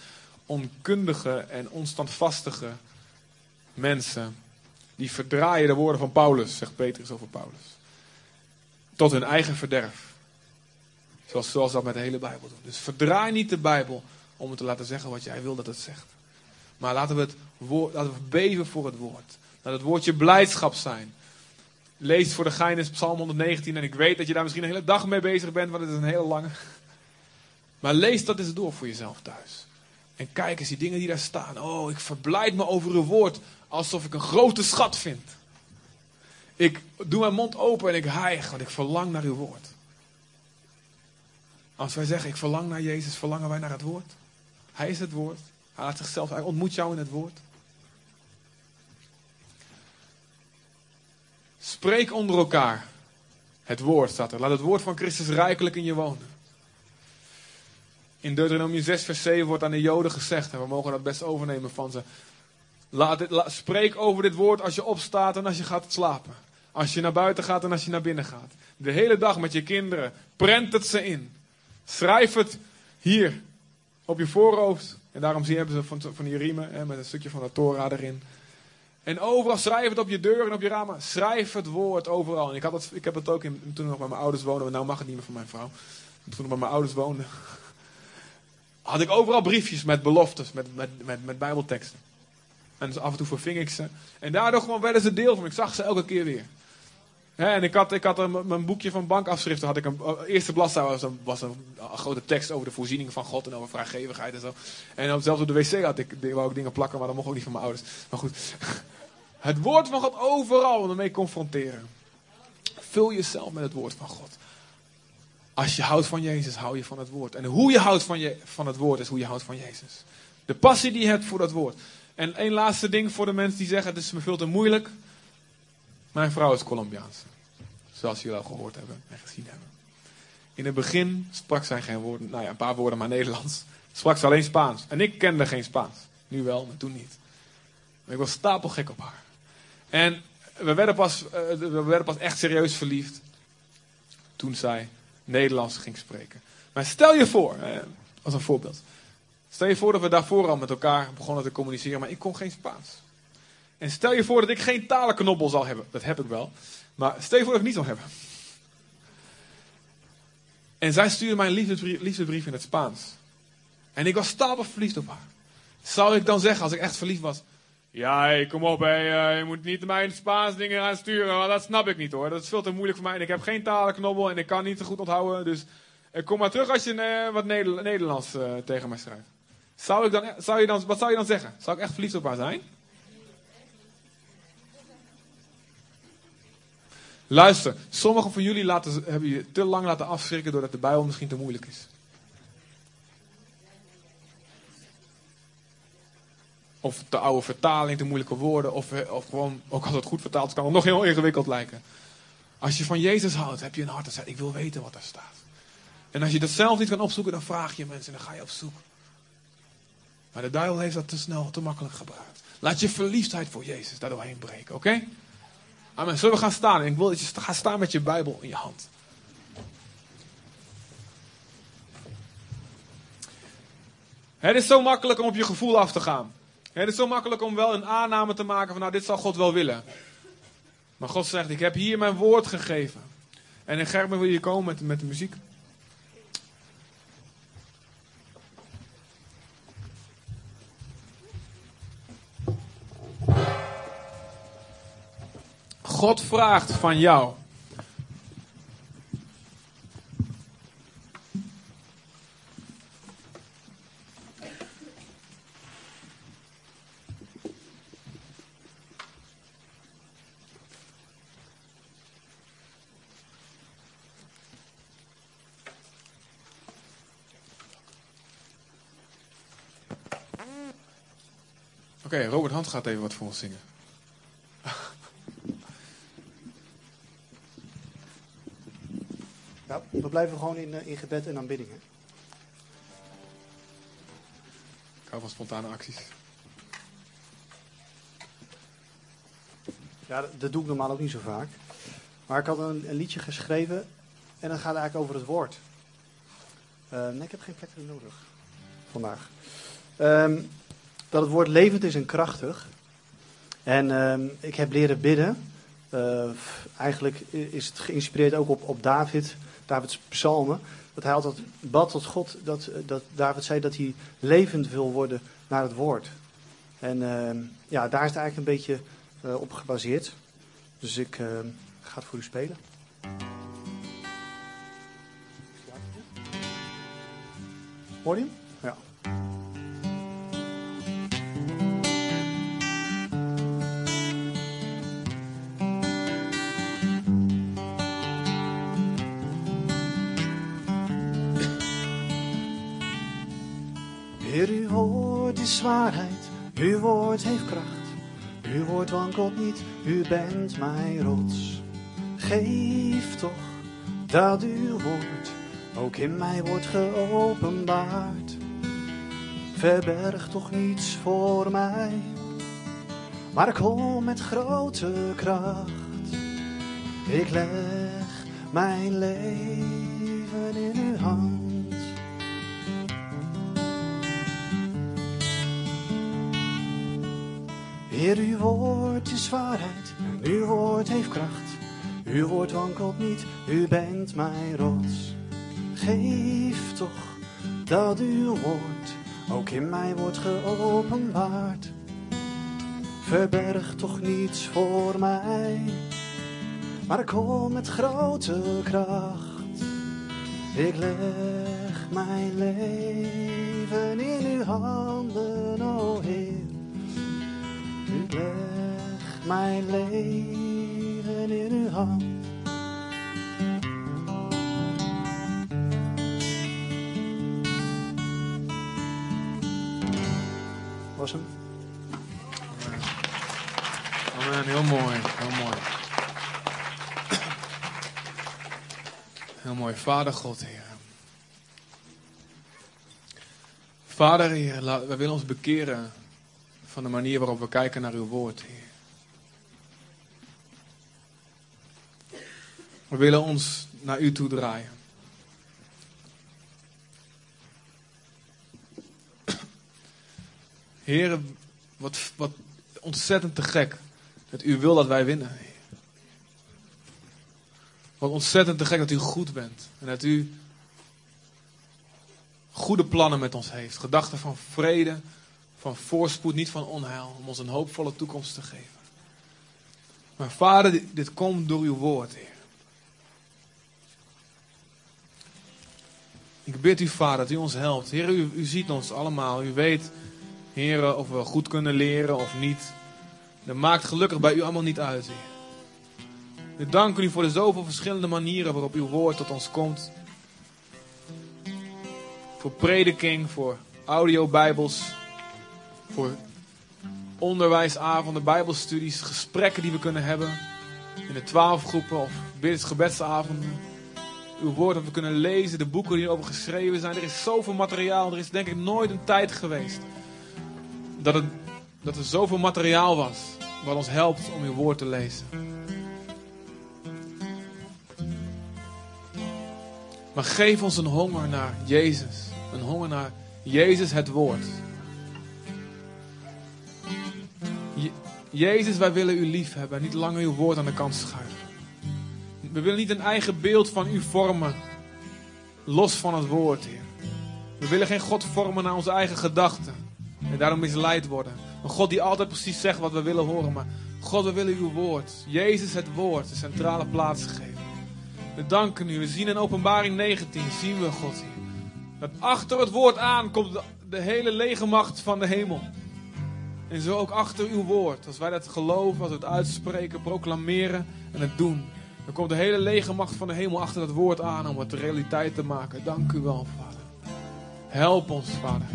onkundige en onstandvastige mensen, die verdraaien de woorden van Paulus, zegt Petrus over Paulus. Tot hun eigen verderf. Zoals, zoals dat met de hele Bijbel doen. Dus verdraai niet de Bijbel om het te laten zeggen wat jij wil dat het zegt. Maar laten we, het woord, laten we beven voor het woord. Laat het woordje blijdschap zijn. Lees voor de gein Psalm 119 en ik weet dat je daar misschien een hele dag mee bezig bent, want het is een hele lange. (laughs) Maar lees dat eens door voor jezelf thuis. En kijk eens die dingen die daar staan. Oh, ik verblijd me over uw woord alsof ik een grote schat vind. Ik doe mijn mond open en ik hijg, want ik verlang naar uw woord. Als wij zeggen, ik verlang naar Jezus, verlangen wij naar het woord. Hij is het woord. Hij laat zichzelf, hij ontmoet jou in het woord. Spreek onder elkaar. Het woord staat er. Laat het woord van Christus rijkelijk in je wonen. In Deuteronomie 6 vers 7 wordt aan de Joden gezegd, en we mogen dat best overnemen van ze. Laat spreek over dit woord als je opstaat en als je gaat slapen. Als je naar buiten gaat en als je naar binnen gaat. De hele dag met je kinderen. Prent het ze in. Schrijf het hier op je voorhoofd. En daarom zie je hebben ze van, van die riemen hè, met een stukje van de Torah erin. En overal schrijf het op je deur en op je ramen. Schrijf het woord overal. En ik, had het, ik heb het ook in, toen nog bij mijn ouders woonde. Nou mag het niet meer van mijn vrouw. Toen ik bij mijn ouders woonde. (laughs) Had ik overal briefjes met beloftes, met, met, met, bijbelteksten. En af en toe verving ik ze. En daardoor gewoon werden ze deel van Ik zag ze elke keer weer. en ik had, ik had een, mijn boekje van bankafschriften. Had ik een, eerste bladzijde was, een, was een, grote tekst over de voorziening van God en over vrijgevigheid en zo. En zelfs op de wc had ik, wou ik dingen plakken, maar dat mocht ook niet van mijn ouders. Maar goed. (laughs) Het woord van God overal en ermee confronteren. Vul jezelf met het woord van God. Als je houdt van Jezus, hou je van het woord. En hoe je houdt van, je, van het woord is hoe je houdt van Jezus. De passie die je hebt voor dat woord. En één laatste ding voor de mensen die zeggen: het is me veel te moeilijk. Mijn vrouw is Colombiaanse. Zoals jullie al gehoord hebben en gezien hebben. In het begin sprak zij geen woorden, nou ja, een paar woorden maar Nederlands. Sprak ze alleen Spaans. En ik kende geen Spaans. Nu wel, maar toen niet. Maar ik was stapelgek op haar. En we werden pas, eh, we werden pas echt serieus verliefd. Toen zij Nederlands ging spreken. Maar stel je voor, als een voorbeeld. Stel je voor dat we daarvoor al met elkaar begonnen te communiceren, maar ik kon geen Spaans. En stel je voor dat ik geen talenknobbel zal hebben. Dat heb ik wel. Maar stel je voor dat ik niet zal hebben. En zij stuurde mij een liefdesbrief, liefdesbrief in het Spaans. En ik was stapel verliefd op haar. Zou ik dan zeggen, als ik echt verliefd was... Ja, kom op, hè. je moet niet mijn Spaans dingen gaan sturen, dat snap ik niet hoor. Dat is veel te moeilijk voor mij en ik heb geen talenknobbel en ik kan niet zo goed onthouden. Dus eh, kom maar terug als je uh, wat Nederlands tegen mij schrijft. Zou ik dan, zou je dan, wat zou je dan zeggen? Zou ik echt verliefd op haar zijn? Luister, sommigen van jullie laten, hebben je te lang laten afschrikken doordat de Bijbel misschien te moeilijk is. Of de oude vertaling, te moeilijke woorden. Of, of gewoon, ook als het goed vertaald kan het nog heel ingewikkeld lijken. Als je van Jezus houdt, heb je een hart dat zegt, ik wil weten wat er staat. En als je dat zelf niet kan opzoeken, dan vraag je mensen en dan ga je op zoek. Maar de duivel heeft dat te snel, te makkelijk gebruikt. Laat je verliefdheid voor Jezus daardoorheen breken, oké? Amen. Zullen we gaan staan? Ik wil dat je gaat staan met je Bijbel in je hand. Het is zo makkelijk om op je gevoel af te gaan. Het is zo makkelijk om wel een aanname te maken van nou dit zal God wel willen. Maar God zegt ik heb hier mijn woord gegeven. En in Gerben wil je komen met, met de muziek. God vraagt van jou. Oké, Robert Hand gaat even wat voor ons zingen. Ja, (laughs) we blijven gewoon in, eh, in gebed en aanbidding. hè. Ik hou van spontane acties. Ja, dat, dat doe ik normaal ook niet zo vaak. Maar ik had een, een liedje geschreven en dan gaat het eigenlijk over het woord. Eh, nee, ik heb geen plek nodig vandaag. Ehm, dat het woord levend is en krachtig. En ehm, ik heb leren bidden. Eh, eigenlijk is het geïnspireerd ook op, op David, Davids psalmen. Dat hij altijd bad tot God, dat, dat David zei dat hij levend wil worden naar het woord. En ehm, ja, daar is het eigenlijk een beetje eh, op gebaseerd. Dus ik ehm, ga het voor u spelen. Hoor je? Ja. Waarheid, uw woord heeft kracht. Uw woord wankelt niet, u bent mijn rots. Geef toch dat uw woord ook in mij wordt geopenbaard. Verberg toch niets voor mij, maar kom met grote kracht. Ik leg mijn leven in uw hand. Heer, uw woord is waarheid, uw woord heeft kracht. Uw woord wankelt niet, u bent mijn rots. Geef toch dat uw woord ook in mij wordt geopenbaard. Verberg toch niets voor mij, maar kom met grote kracht. Ik leg mijn leven in uw handen, o Heer. Leg mijn leven in uw hand. Was hem? Amen, heel mooi, heel mooi. Heel mooi, Vader God, Heer. Vader, Heer, wij willen ons bekeren van de manier waarop we kijken naar uw woord, Heer. We willen ons naar u toe draaien. Heer, wat, wat ontzettend te gek dat u wil dat wij winnen. Wat ontzettend te gek dat u goed bent. En dat u goede plannen met ons heeft. Gedachten van vrede, van voorspoed, niet van onheil. Om ons een hoopvolle toekomst te geven. Maar vader, dit, komt door uw woord, Heer. Ik bid u, vader, dat u ons helpt. Heer, u, u ziet ons allemaal. U weet, Heer, of we goed kunnen leren of niet. Dat maakt gelukkig bij u allemaal niet uit, Heer. We danken u voor de zoveel verschillende manieren waarop uw woord tot ons komt. Voor prediking, voor audiobijbels, voor onderwijsavonden, bijbelstudies, gesprekken die we kunnen hebben in de twaalf groepen of bid, gebedsavonden. Uw woord dat we kunnen lezen, de boeken die hierover geschreven zijn. Er is zoveel materiaal. Er is denk ik nooit een tijd geweest dat, het, dat er zoveel materiaal was wat ons helpt om uw woord te lezen. Maar geef ons een honger naar Jezus. Een honger naar Jezus het woord. Je- Jezus, wij willen u lief hebben en niet langer uw woord aan de kant schuiven. We willen niet een eigen beeld van u vormen, los van het woord, Heer. We willen geen God vormen naar onze eigen gedachten en daarom misleid worden. Een God die altijd precies zegt wat we willen horen, maar God, we willen uw woord. Jezus het woord, de centrale plaats geven. We danken u. We zien in openbaring 19, zien we God hier. Dat achter het woord aan komt de, de hele legermacht van de hemel. En zo ook achter uw woord. Als wij dat geloven, als we het uitspreken, proclameren en het doen. Dan komt de hele legermacht van de hemel achter dat woord aan om het realiteit te maken. Dank u wel, Vader. Help ons, Vader.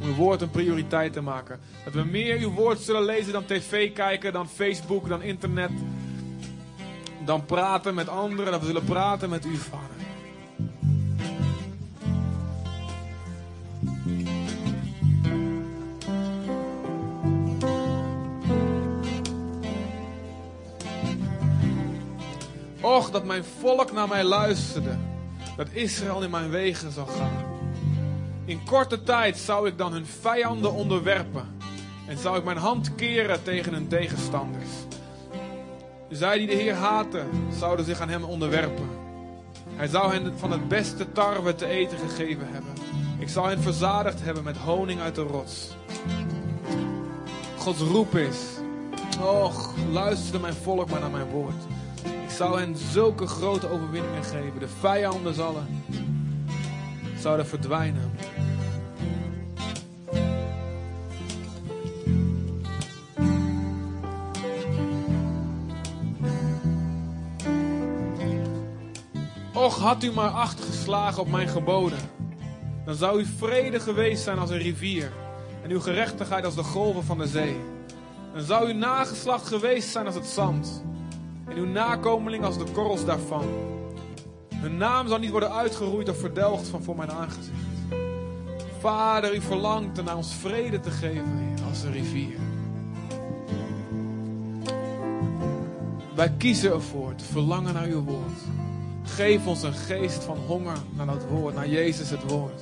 Om uw woord een prioriteit te maken. Dat we meer uw woord zullen lezen dan tv kijken, dan Facebook, dan internet. Dan praten met anderen, dat we zullen praten met u, Vader. Och, dat mijn volk naar mij luisterde. Dat Israël in mijn wegen zou gaan. In korte tijd zou ik dan hun vijanden onderwerpen. En zou ik mijn hand keren tegen hun tegenstanders. Zij die de Heer haten, zouden zich aan hem onderwerpen. Hij zou hen van het beste tarwe te eten gegeven hebben. Ik zou hen verzadigd hebben met honing uit de rots. Gods roep is: Och, luisterde mijn volk maar naar mijn woord. Ik zou hen zulke grote overwinningen geven. De vijanden zullen, zouden verdwijnen. Och, had u maar acht geslagen op mijn geboden. Dan zou uw vrede geweest zijn als een rivier. En uw gerechtigheid als de golven van de zee. Dan zou uw nageslacht geweest zijn als het zand. En uw nakomeling als de korrels daarvan. Hun naam zal niet worden uitgeroeid of verdelgd van voor mijn aangezicht. Vader, u verlangt er naar ons vrede te geven, als een rivier. Wij kiezen ervoor te verlangen naar uw woord. Geef ons een geest van honger naar dat woord, naar Jezus het woord.